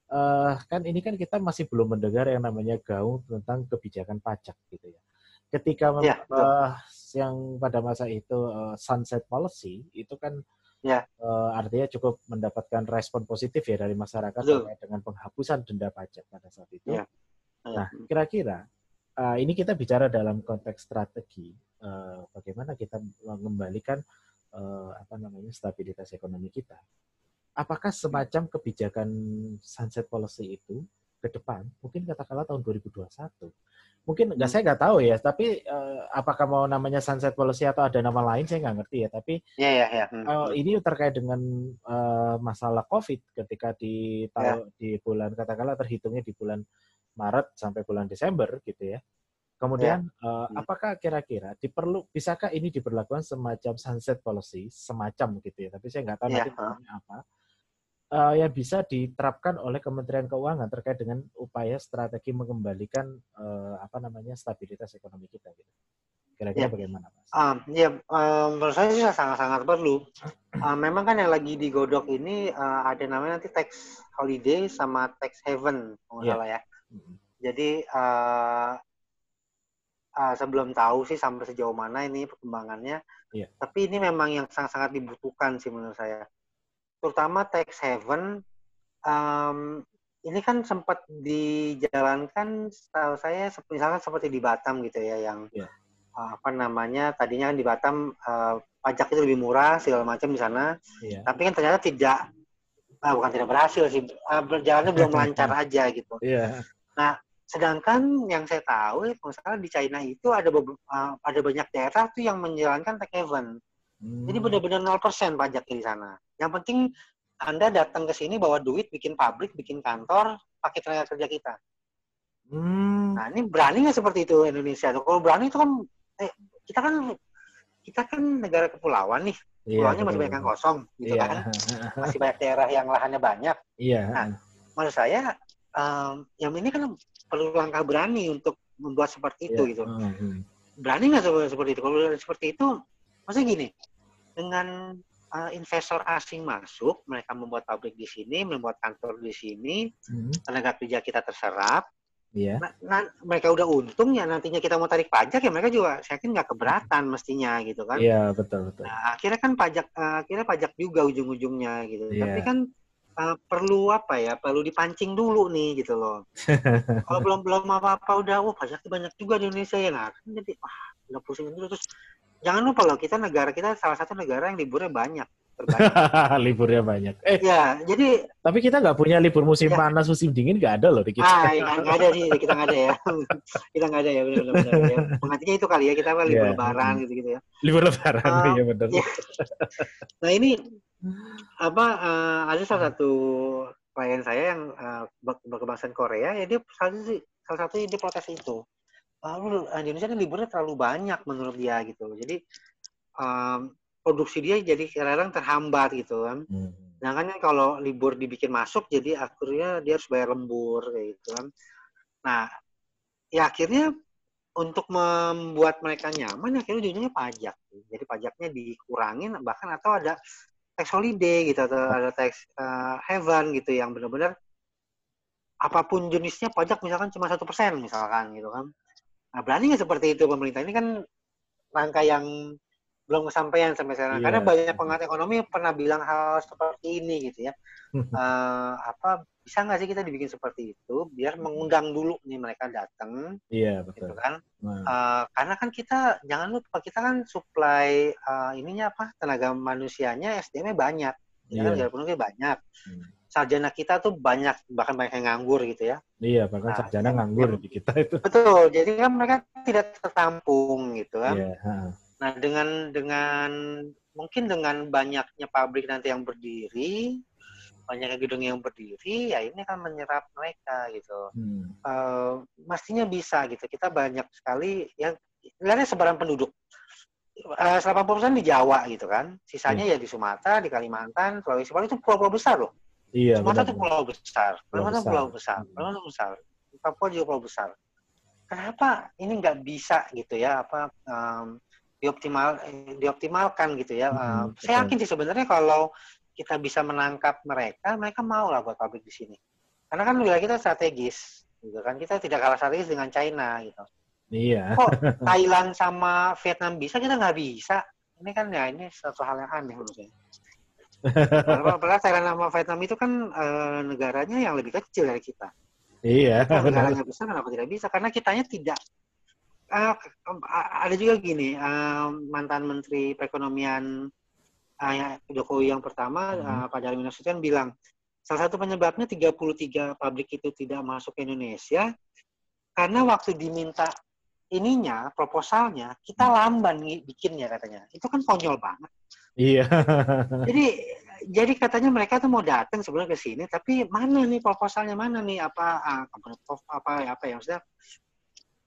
uh, kan ini kan kita masih belum mendengar yang namanya gaung tentang kebijakan pajak gitu ya. Ketika ya, uh, yang pada masa itu uh, sunset policy itu kan ya. uh, artinya cukup mendapatkan respon positif ya dari masyarakat terkait dengan penghapusan denda pajak pada saat itu. Ya. Nah, kira-kira uh, ini kita bicara dalam konteks strategi uh, bagaimana kita mengembalikan uh, apa namanya stabilitas ekonomi kita. Apakah semacam kebijakan sunset policy itu ke depan, mungkin katakanlah tahun 2021, mungkin nggak hmm. saya nggak tahu ya tapi uh, apakah mau namanya sunset policy atau ada nama lain saya nggak ngerti ya tapi ya, ya, ya. Hmm. Uh, ini terkait dengan uh, masalah covid ketika di tahun ya. di bulan katakanlah terhitungnya di bulan Maret sampai bulan Desember gitu ya kemudian ya. uh, hmm. apakah kira-kira diperlu bisakah ini diberlakukan semacam sunset policy semacam gitu ya tapi saya nggak tahu ya. nanti apa uh, yang bisa diterapkan oleh Kementerian Keuangan terkait dengan upaya strategi mengembalikan uh, apa namanya stabilitas ekonomi kita gitu. Kira-kira ya. bagaimana, Mas? Um, ya, um, menurut saya sih sangat-sangat perlu. Uh, memang kan yang lagi digodok ini uh, ada namanya nanti tax holiday sama tax haven, kalau salah ya. Mm-hmm. Jadi uh, uh, sebelum tahu sih sampai sejauh mana ini perkembangannya. Yeah. Tapi ini memang yang sangat-sangat dibutuhkan sih menurut saya terutama tax haven um, ini kan sempat dijalankan setahu saya misalkan seperti di Batam gitu ya yang yeah. uh, apa namanya tadinya kan di Batam uh, pajak itu lebih murah segala macam di sana yeah. tapi kan ternyata tidak uh, bukan tidak berhasil sih uh, berjalannya belum lancar aja gitu yeah. nah sedangkan yang saya tahu misalnya di China itu ada uh, ada banyak daerah tuh yang menjalankan tax haven Hmm. Jadi benar-benar 0% pajak di sana. Yang penting Anda datang ke sini bawa duit, bikin pabrik, bikin kantor, pakai tenaga kerja kita. Hmm. Nah, ini berani nggak seperti itu Indonesia? Kalau berani itu kan, eh, kita kan kita kan negara kepulauan nih. Iya, Pulauannya masih banyak yang kosong, gitu iya. kan? Masih banyak daerah yang lahannya banyak. Iya. Nah, menurut saya, um, yang ini kan perlu langkah berani untuk membuat seperti itu, iya. gitu. Hmm, hmm. Berani nggak seperti itu? Kalau seperti itu, maksudnya gini, dengan uh, investor asing masuk, mereka membuat pabrik di sini, membuat kantor di sini, hmm. tenaga kerja kita terserap. Yeah. Nah, nah, mereka udah untung ya nantinya kita mau tarik pajak ya mereka juga saya yakin nggak keberatan mestinya gitu kan. Iya yeah, betul betul. Nah, akhirnya kan pajak uh, akhirnya pajak juga ujung-ujungnya gitu. Yeah. Tapi kan uh, perlu apa ya perlu dipancing dulu nih gitu loh. Kalau belum belum apa-apa udah wah pajaknya banyak juga di Indonesia ya nah kan jadi wah udah pusing dulu terus jangan lupa loh kita negara kita salah satu negara yang liburnya banyak. liburnya banyak. Eh, ya, jadi. Tapi kita nggak punya libur musim ya. panas, musim dingin nggak ada loh di kita. Ah, ya, nggak ada sih, kita nggak ada ya. kita nggak ada ya, benar-benar. Ya. Pengertiannya itu kali ya, kita apa libur ya. lebaran gitu-gitu ya. Libur lebaran, uh, ya benar. Ya. Nah ini apa? Uh, ada salah satu klien saya yang uh, berkebangsaan Korea, ya dia salah satu, salah satu dia protes itu lalu uh, Indonesia kan liburnya terlalu banyak menurut dia gitu jadi um, produksi dia jadi kadang terhambat gitu kan. Hmm. nah kan kalau libur dibikin masuk jadi akhirnya dia harus bayar lembur kayak gitu kan. Nah ya akhirnya untuk membuat mereka nyaman akhirnya ujungnya pajak. Jadi pajaknya dikurangin bahkan atau ada tax holiday gitu atau ada tax uh, heaven gitu yang benar-benar apa pun jenisnya pajak misalkan cuma satu persen misalkan gitu kan Nah, berani nggak seperti itu pemerintah? Ini kan langkah yang belum kesampaian sampai sekarang. Yeah. Karena banyak pengamat ekonomi pernah bilang hal seperti ini gitu ya. uh, apa bisa nggak sih kita dibikin seperti itu biar mengundang dulu nih mereka datang. Iya yeah, betul. Gitu kan? Nah. Uh, karena kan kita jangan lupa kita kan supply uh, ininya apa tenaga manusianya SDM-nya banyak. Ya yeah. kan banyak. Hmm sarjana kita tuh banyak bahkan banyak yang nganggur gitu ya. Iya, bahkan nah, sarjana nganggur di kita itu. Betul. Jadi kan mereka tidak tertampung gitu kan. Iya, Nah, dengan dengan mungkin dengan banyaknya pabrik nanti yang berdiri, banyaknya gedung yang berdiri, ya ini akan menyerap mereka gitu. Hmm. Uh, mestinya bisa gitu. Kita banyak sekali ya lihatnya sebaran penduduk. Uh, 80% di Jawa gitu kan. Sisanya hmm. ya di Sumatera, di Kalimantan, Sulawesi Selatan itu pulau-pulau besar loh. Iya, Sumatera itu pulau besar, Kalimantan pulau besar, pulau besar, Papua juga pulau besar. Kenapa ini nggak bisa gitu ya apa um, dioptimal dioptimalkan gitu ya? Hmm, uh, saya yakin sih sebenarnya kalau kita bisa menangkap mereka, mereka mau lah buat pabrik di sini. Karena kan wilayah kita strategis, gitu kan kita tidak kalah strategis dengan China gitu. Iya. Kok Thailand sama Vietnam bisa, kita nggak bisa? Ini kan ya ini satu hal yang aneh menurut saya. Padahal Thailand sama Vietnam itu kan e, negaranya yang lebih kecil dari kita. Iya. Kalau negaranya besar kenapa tidak bisa? Karena kitanya tidak. Uh, ada juga gini, uh, mantan Menteri Perekonomian uh, Jokowi yang pertama, hmm. uh, Pak Darmin Nasution bilang, salah satu penyebabnya 33 pabrik itu tidak masuk ke Indonesia, karena waktu diminta ininya, proposalnya, kita lamban bikinnya katanya. Itu kan konyol banget. Iya. jadi jadi katanya mereka tuh mau datang sebenarnya ke sini, tapi mana nih proposalnya mana nih apa ah, apa apa yang sudah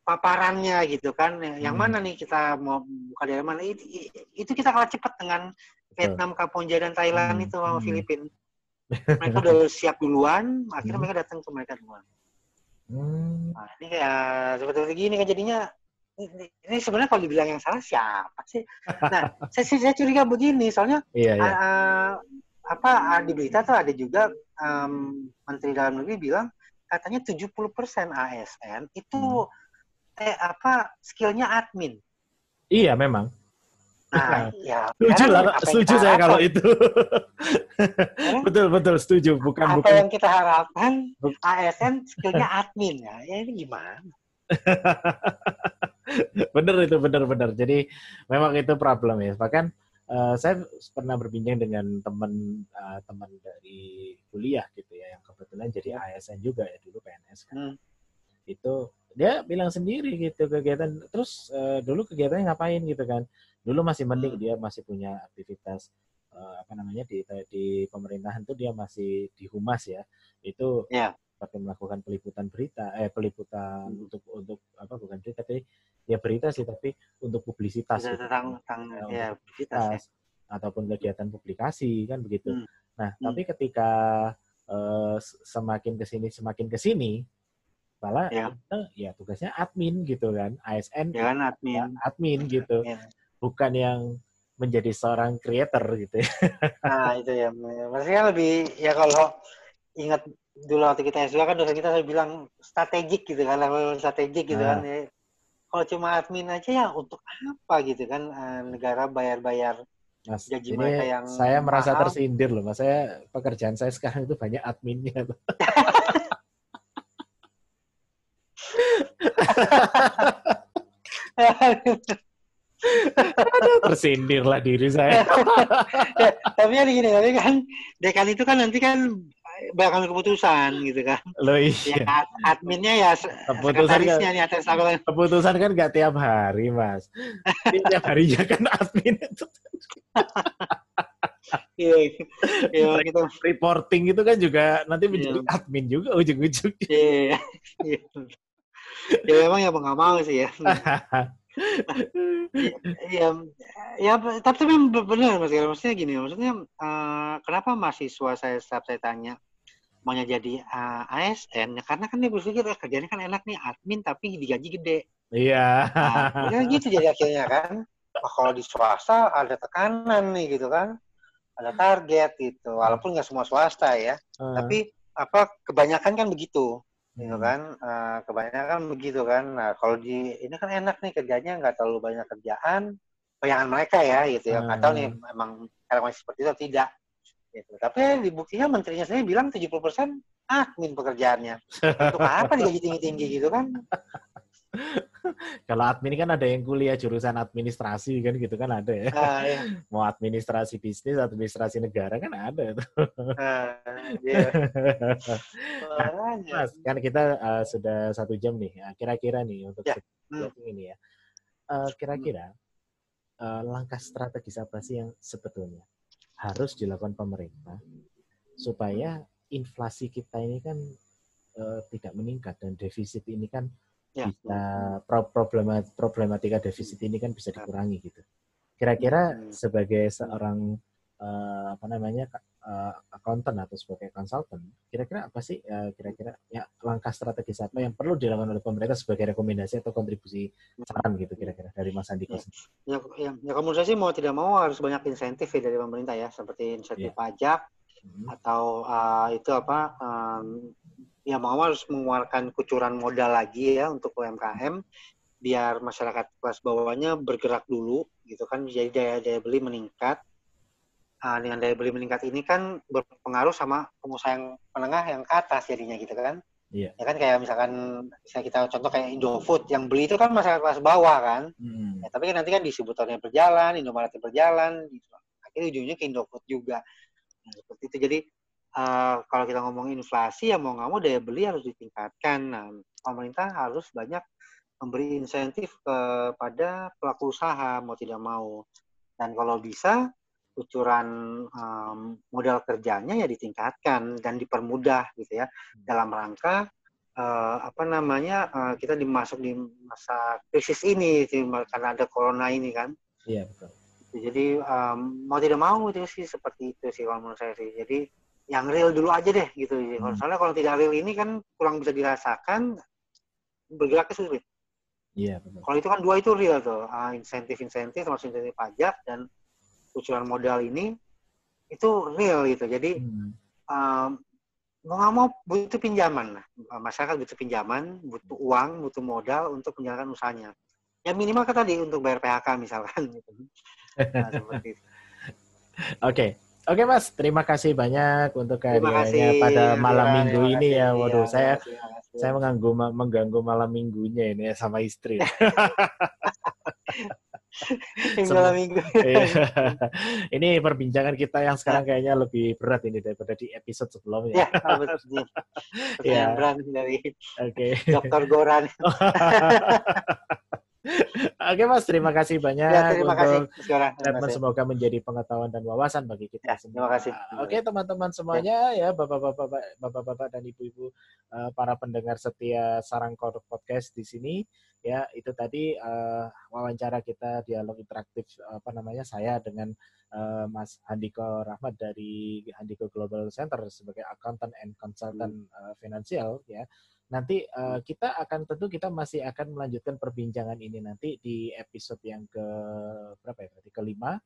paparannya gitu kan, yang hmm. mana nih kita mau buka dari mana itu, itu kita kalah cepat dengan Vietnam, Kamboja dan Thailand hmm. itu sama hmm. Filipina. Mereka udah siap duluan, akhirnya hmm. mereka datang ke mereka duluan. Hmm. Nah, ini kayak seperti gini kan jadinya ini sebenarnya kalau dibilang yang salah siapa sih? Nah, saya, saya curiga begini, soalnya iya, iya. Uh, apa di berita tuh ada juga um, Menteri Dalam Negeri bilang katanya 70% ASN itu hmm. eh apa skillnya admin. Iya memang. Nah, ya, setuju lah, setuju saya kalau itu. eh? betul betul setuju, bukan apa bukan. yang kita harapkan ASN skillnya admin ya, ya ini gimana? bener itu bener-bener. Jadi memang itu problem ya. Bahkan uh, saya pernah berbincang dengan teman uh, teman dari kuliah gitu ya, yang kebetulan jadi ASN juga ya dulu PNS kan. Hmm. Itu dia bilang sendiri gitu kegiatan. Terus uh, dulu kegiatannya ngapain gitu kan? Dulu masih mending hmm. dia masih punya aktivitas uh, apa namanya di di pemerintahan tuh dia masih di humas ya. Itu yeah seperti melakukan peliputan berita eh peliputan hmm. untuk untuk apa bukan berita tapi ya berita sih tapi untuk publisitas gitu. tentang, tentang ya, ya, publisitas ya. ataupun kegiatan publikasi kan begitu hmm. nah hmm. tapi ketika uh, semakin ke sini semakin ke sini malah ya. Itu, ya tugasnya admin gitu kan ASN ya kan admin ya, admin gitu ya. bukan yang menjadi seorang creator gitu ya. Nah itu ya, maksudnya lebih ya kalau ingat dulu waktu kita S2 kan dosen kita selalu bilang strategik gitu kan, level strategik gitu nah. kan. Ya. Kalau cuma admin aja ya untuk apa gitu kan uh, negara bayar-bayar Mas, gaji ini mereka yang saya merasa mahal. tersindir loh, mas. Saya pekerjaan saya sekarang itu banyak adminnya. Aduh, tersindir lah diri saya. ya, tapi ada gini, tapi kan dekan itu kan nanti kan bakal keputusan gitu kan. Loh iya. Ya, adminnya ya keputusan kan, nih atas Keputusan kan nggak tiap hari, Mas. tiap harinya kan admin itu. Iya, iya gitu. Reporting itu kan juga nanti menjadi yeah. admin juga ujung-ujungnya. Iya, iya. Ya memang ya nggak mau sih ya. ya, ya, tapi benar mas maksudnya gini, maksudnya uh, kenapa mahasiswa saya setiap saya tanya maunya jadi uh, eh, ASN, ya karena kan dia berpikir eh, kerjanya kan enak nih admin tapi digaji gede. Iya. Nah, gitu jadi akhirnya kan. Oh, kalau di swasta ada tekanan nih gitu kan, ada target gitu, walaupun nggak semua swasta ya, uh. tapi apa kebanyakan kan begitu gitu hmm. kan? Uh, kebanyakan begitu kan? Nah kalau di ini kan enak nih kerjanya nggak terlalu banyak kerjaan bayangan mereka ya gitu ya. Nggak tahu nih hmm. emang kalau masih seperti itu tidak gitu. Tapi di buktinya menterinya sendiri bilang 70% admin pekerjaannya. Untuk apa digaji tinggi tinggi gitu kan Kalau admin kan ada yang kuliah jurusan administrasi kan gitu kan ada ya. Ah, iya. Mau administrasi bisnis, administrasi negara kan ada tuh. Ah, iya. nah, mas, kan kita uh, sudah satu jam nih. Nah, kira-kira nih untuk ya. hmm. ini ya. Uh, kira-kira uh, langkah strategis apa sih yang sebetulnya harus dilakukan pemerintah supaya inflasi kita ini kan uh, tidak meningkat dan defisit ini kan ya. bisa problematika, problematika defisit ini kan bisa dikurangi gitu. Kira-kira hmm. sebagai seorang uh, apa namanya uh, accountant atau sebagai konsultan, kira-kira apa sih uh, kira-kira ya langkah strategis apa yang perlu dilakukan oleh pemerintah sebagai rekomendasi atau kontribusi saran gitu kira-kira dari Mas Andiko? Ya, ya, ya, ya saya sih mau tidak mau harus banyak insentif ya dari pemerintah ya, seperti insentif ya. pajak hmm. atau uh, itu apa um, ya mau harus mengeluarkan kucuran modal lagi ya untuk UMKM biar masyarakat kelas bawahnya bergerak dulu gitu kan jadi daya daya beli meningkat uh, dengan daya beli meningkat ini kan berpengaruh sama pengusaha yang menengah yang ke atas jadinya gitu kan Iya. Ya kan kayak misalkan bisa kita contoh kayak Indofood yang beli itu kan masyarakat kelas bawah kan. Hmm. Ya, tapi kan nanti kan distributornya berjalan, Indomaretnya berjalan, gitu. akhirnya ujungnya ke Indofood juga. Nah, seperti itu. Jadi uh, kalau kita ngomong inflasi ya mau nggak mau daya beli harus ditingkatkan. Nah, pemerintah harus banyak memberi insentif kepada pelaku usaha mau tidak mau. Dan kalau bisa kucuran um, modal kerjanya ya ditingkatkan dan dipermudah gitu ya hmm. dalam rangka uh, apa namanya uh, kita dimasuk di masa krisis ini karena ada corona ini kan. Iya betul. Jadi um, mau tidak mau itu sih seperti itu sih kalau menurut saya sih. Jadi yang real dulu aja deh gitu. Hmm. Soalnya kalau tidak real ini kan kurang bisa dirasakan bergeraknya sulit. Iya betul. Kalau itu kan dua itu real tuh, uh, insentif-insentif termasuk insentif pajak dan kucuran modal ini itu real gitu. Jadi hmm. um, mau nggak mau butuh pinjaman lah. Masyarakat butuh pinjaman, butuh uang, butuh modal untuk menjalankan usahanya. Ya minimal kan tadi untuk bayar PHK misalkan. Gitu. Nah, seperti itu. Oke, Oke Mas, terima kasih banyak untuk kehadirannya pada malam ya, minggu ini ya. Waduh, ya, saya saya mengganggu mengganggu malam minggunya ini ya sama istri. malam minggu. Iya. ini perbincangan kita yang sekarang kayaknya lebih berat ini daripada di episode sebelumnya. Ya, ya. dari okay. Dokter Goran. Oke Mas, terima kasih banyak ya, terima untuk kasih, semoga menjadi pengetahuan dan wawasan bagi kita ya, semua. Terima kasih. Oke teman-teman semuanya ya, bapak-bapak, bapak-bapak dan ibu-ibu uh, para pendengar setia Sarang Kodok Podcast di sini ya itu tadi uh, wawancara kita dialog interaktif apa namanya saya dengan uh, Mas Handiko Rahmat dari Handiko Global Center sebagai accountant and consultant uh, finansial ya nanti uh, kita akan tentu kita masih akan melanjutkan perbincangan ini nanti di episode yang ke berapa ya berarti kelima.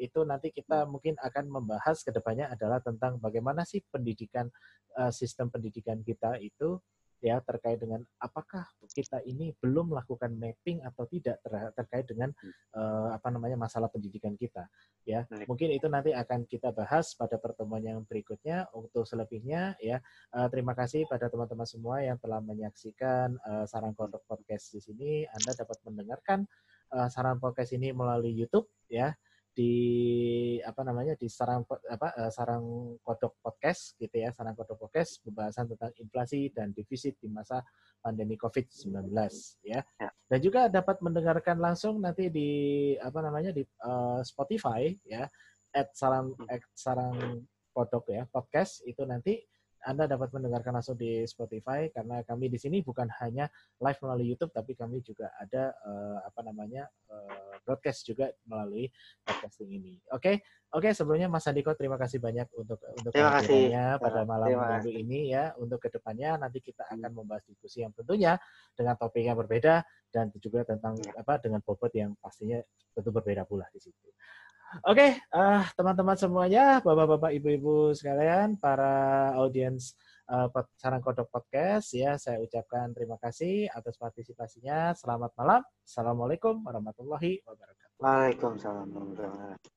Itu nanti kita mungkin akan membahas ke depannya adalah tentang bagaimana sih pendidikan uh, sistem pendidikan kita itu ya terkait dengan apakah kita ini belum melakukan mapping atau tidak ter terkait dengan uh, apa namanya masalah pendidikan kita ya. Mungkin itu nanti akan kita bahas pada pertemuan yang berikutnya. Untuk selebihnya ya uh, terima kasih pada teman-teman semua yang telah menyaksikan uh, sarang kodok podcast di sini. Anda dapat mendengarkan uh, sarang podcast ini melalui YouTube ya di apa namanya di sarang apa uh, sarang kodok podcast gitu ya sarang kodok podcast pembahasan tentang inflasi dan defisit di masa pandemi COVID-19 ya. ya. Dan juga dapat mendengarkan langsung nanti di apa namanya di uh, Spotify ya at sarang at sarang kodok ya podcast itu nanti anda dapat mendengarkan langsung di Spotify karena kami di sini bukan hanya live melalui YouTube tapi kami juga ada uh, apa namanya uh, broadcast juga melalui podcasting ini. Oke, okay? oke okay, sebelumnya Mas Andiko terima kasih banyak untuk untuk kehadirannya pada malam minggu ini ya. Untuk ke depannya nanti kita akan hmm. membahas diskusi yang tentunya dengan topik yang berbeda dan juga tentang ya. apa dengan bobot yang pastinya tentu berbeda pula di situ. Oke, okay, uh, teman-teman semuanya, bapak-bapak, ibu-ibu sekalian, para audiens uh, Sarang Kodok Podcast, ya saya ucapkan terima kasih atas partisipasinya. Selamat malam. Assalamualaikum warahmatullahi wabarakatuh. Waalaikumsalam warahmatullahi wabarakatuh.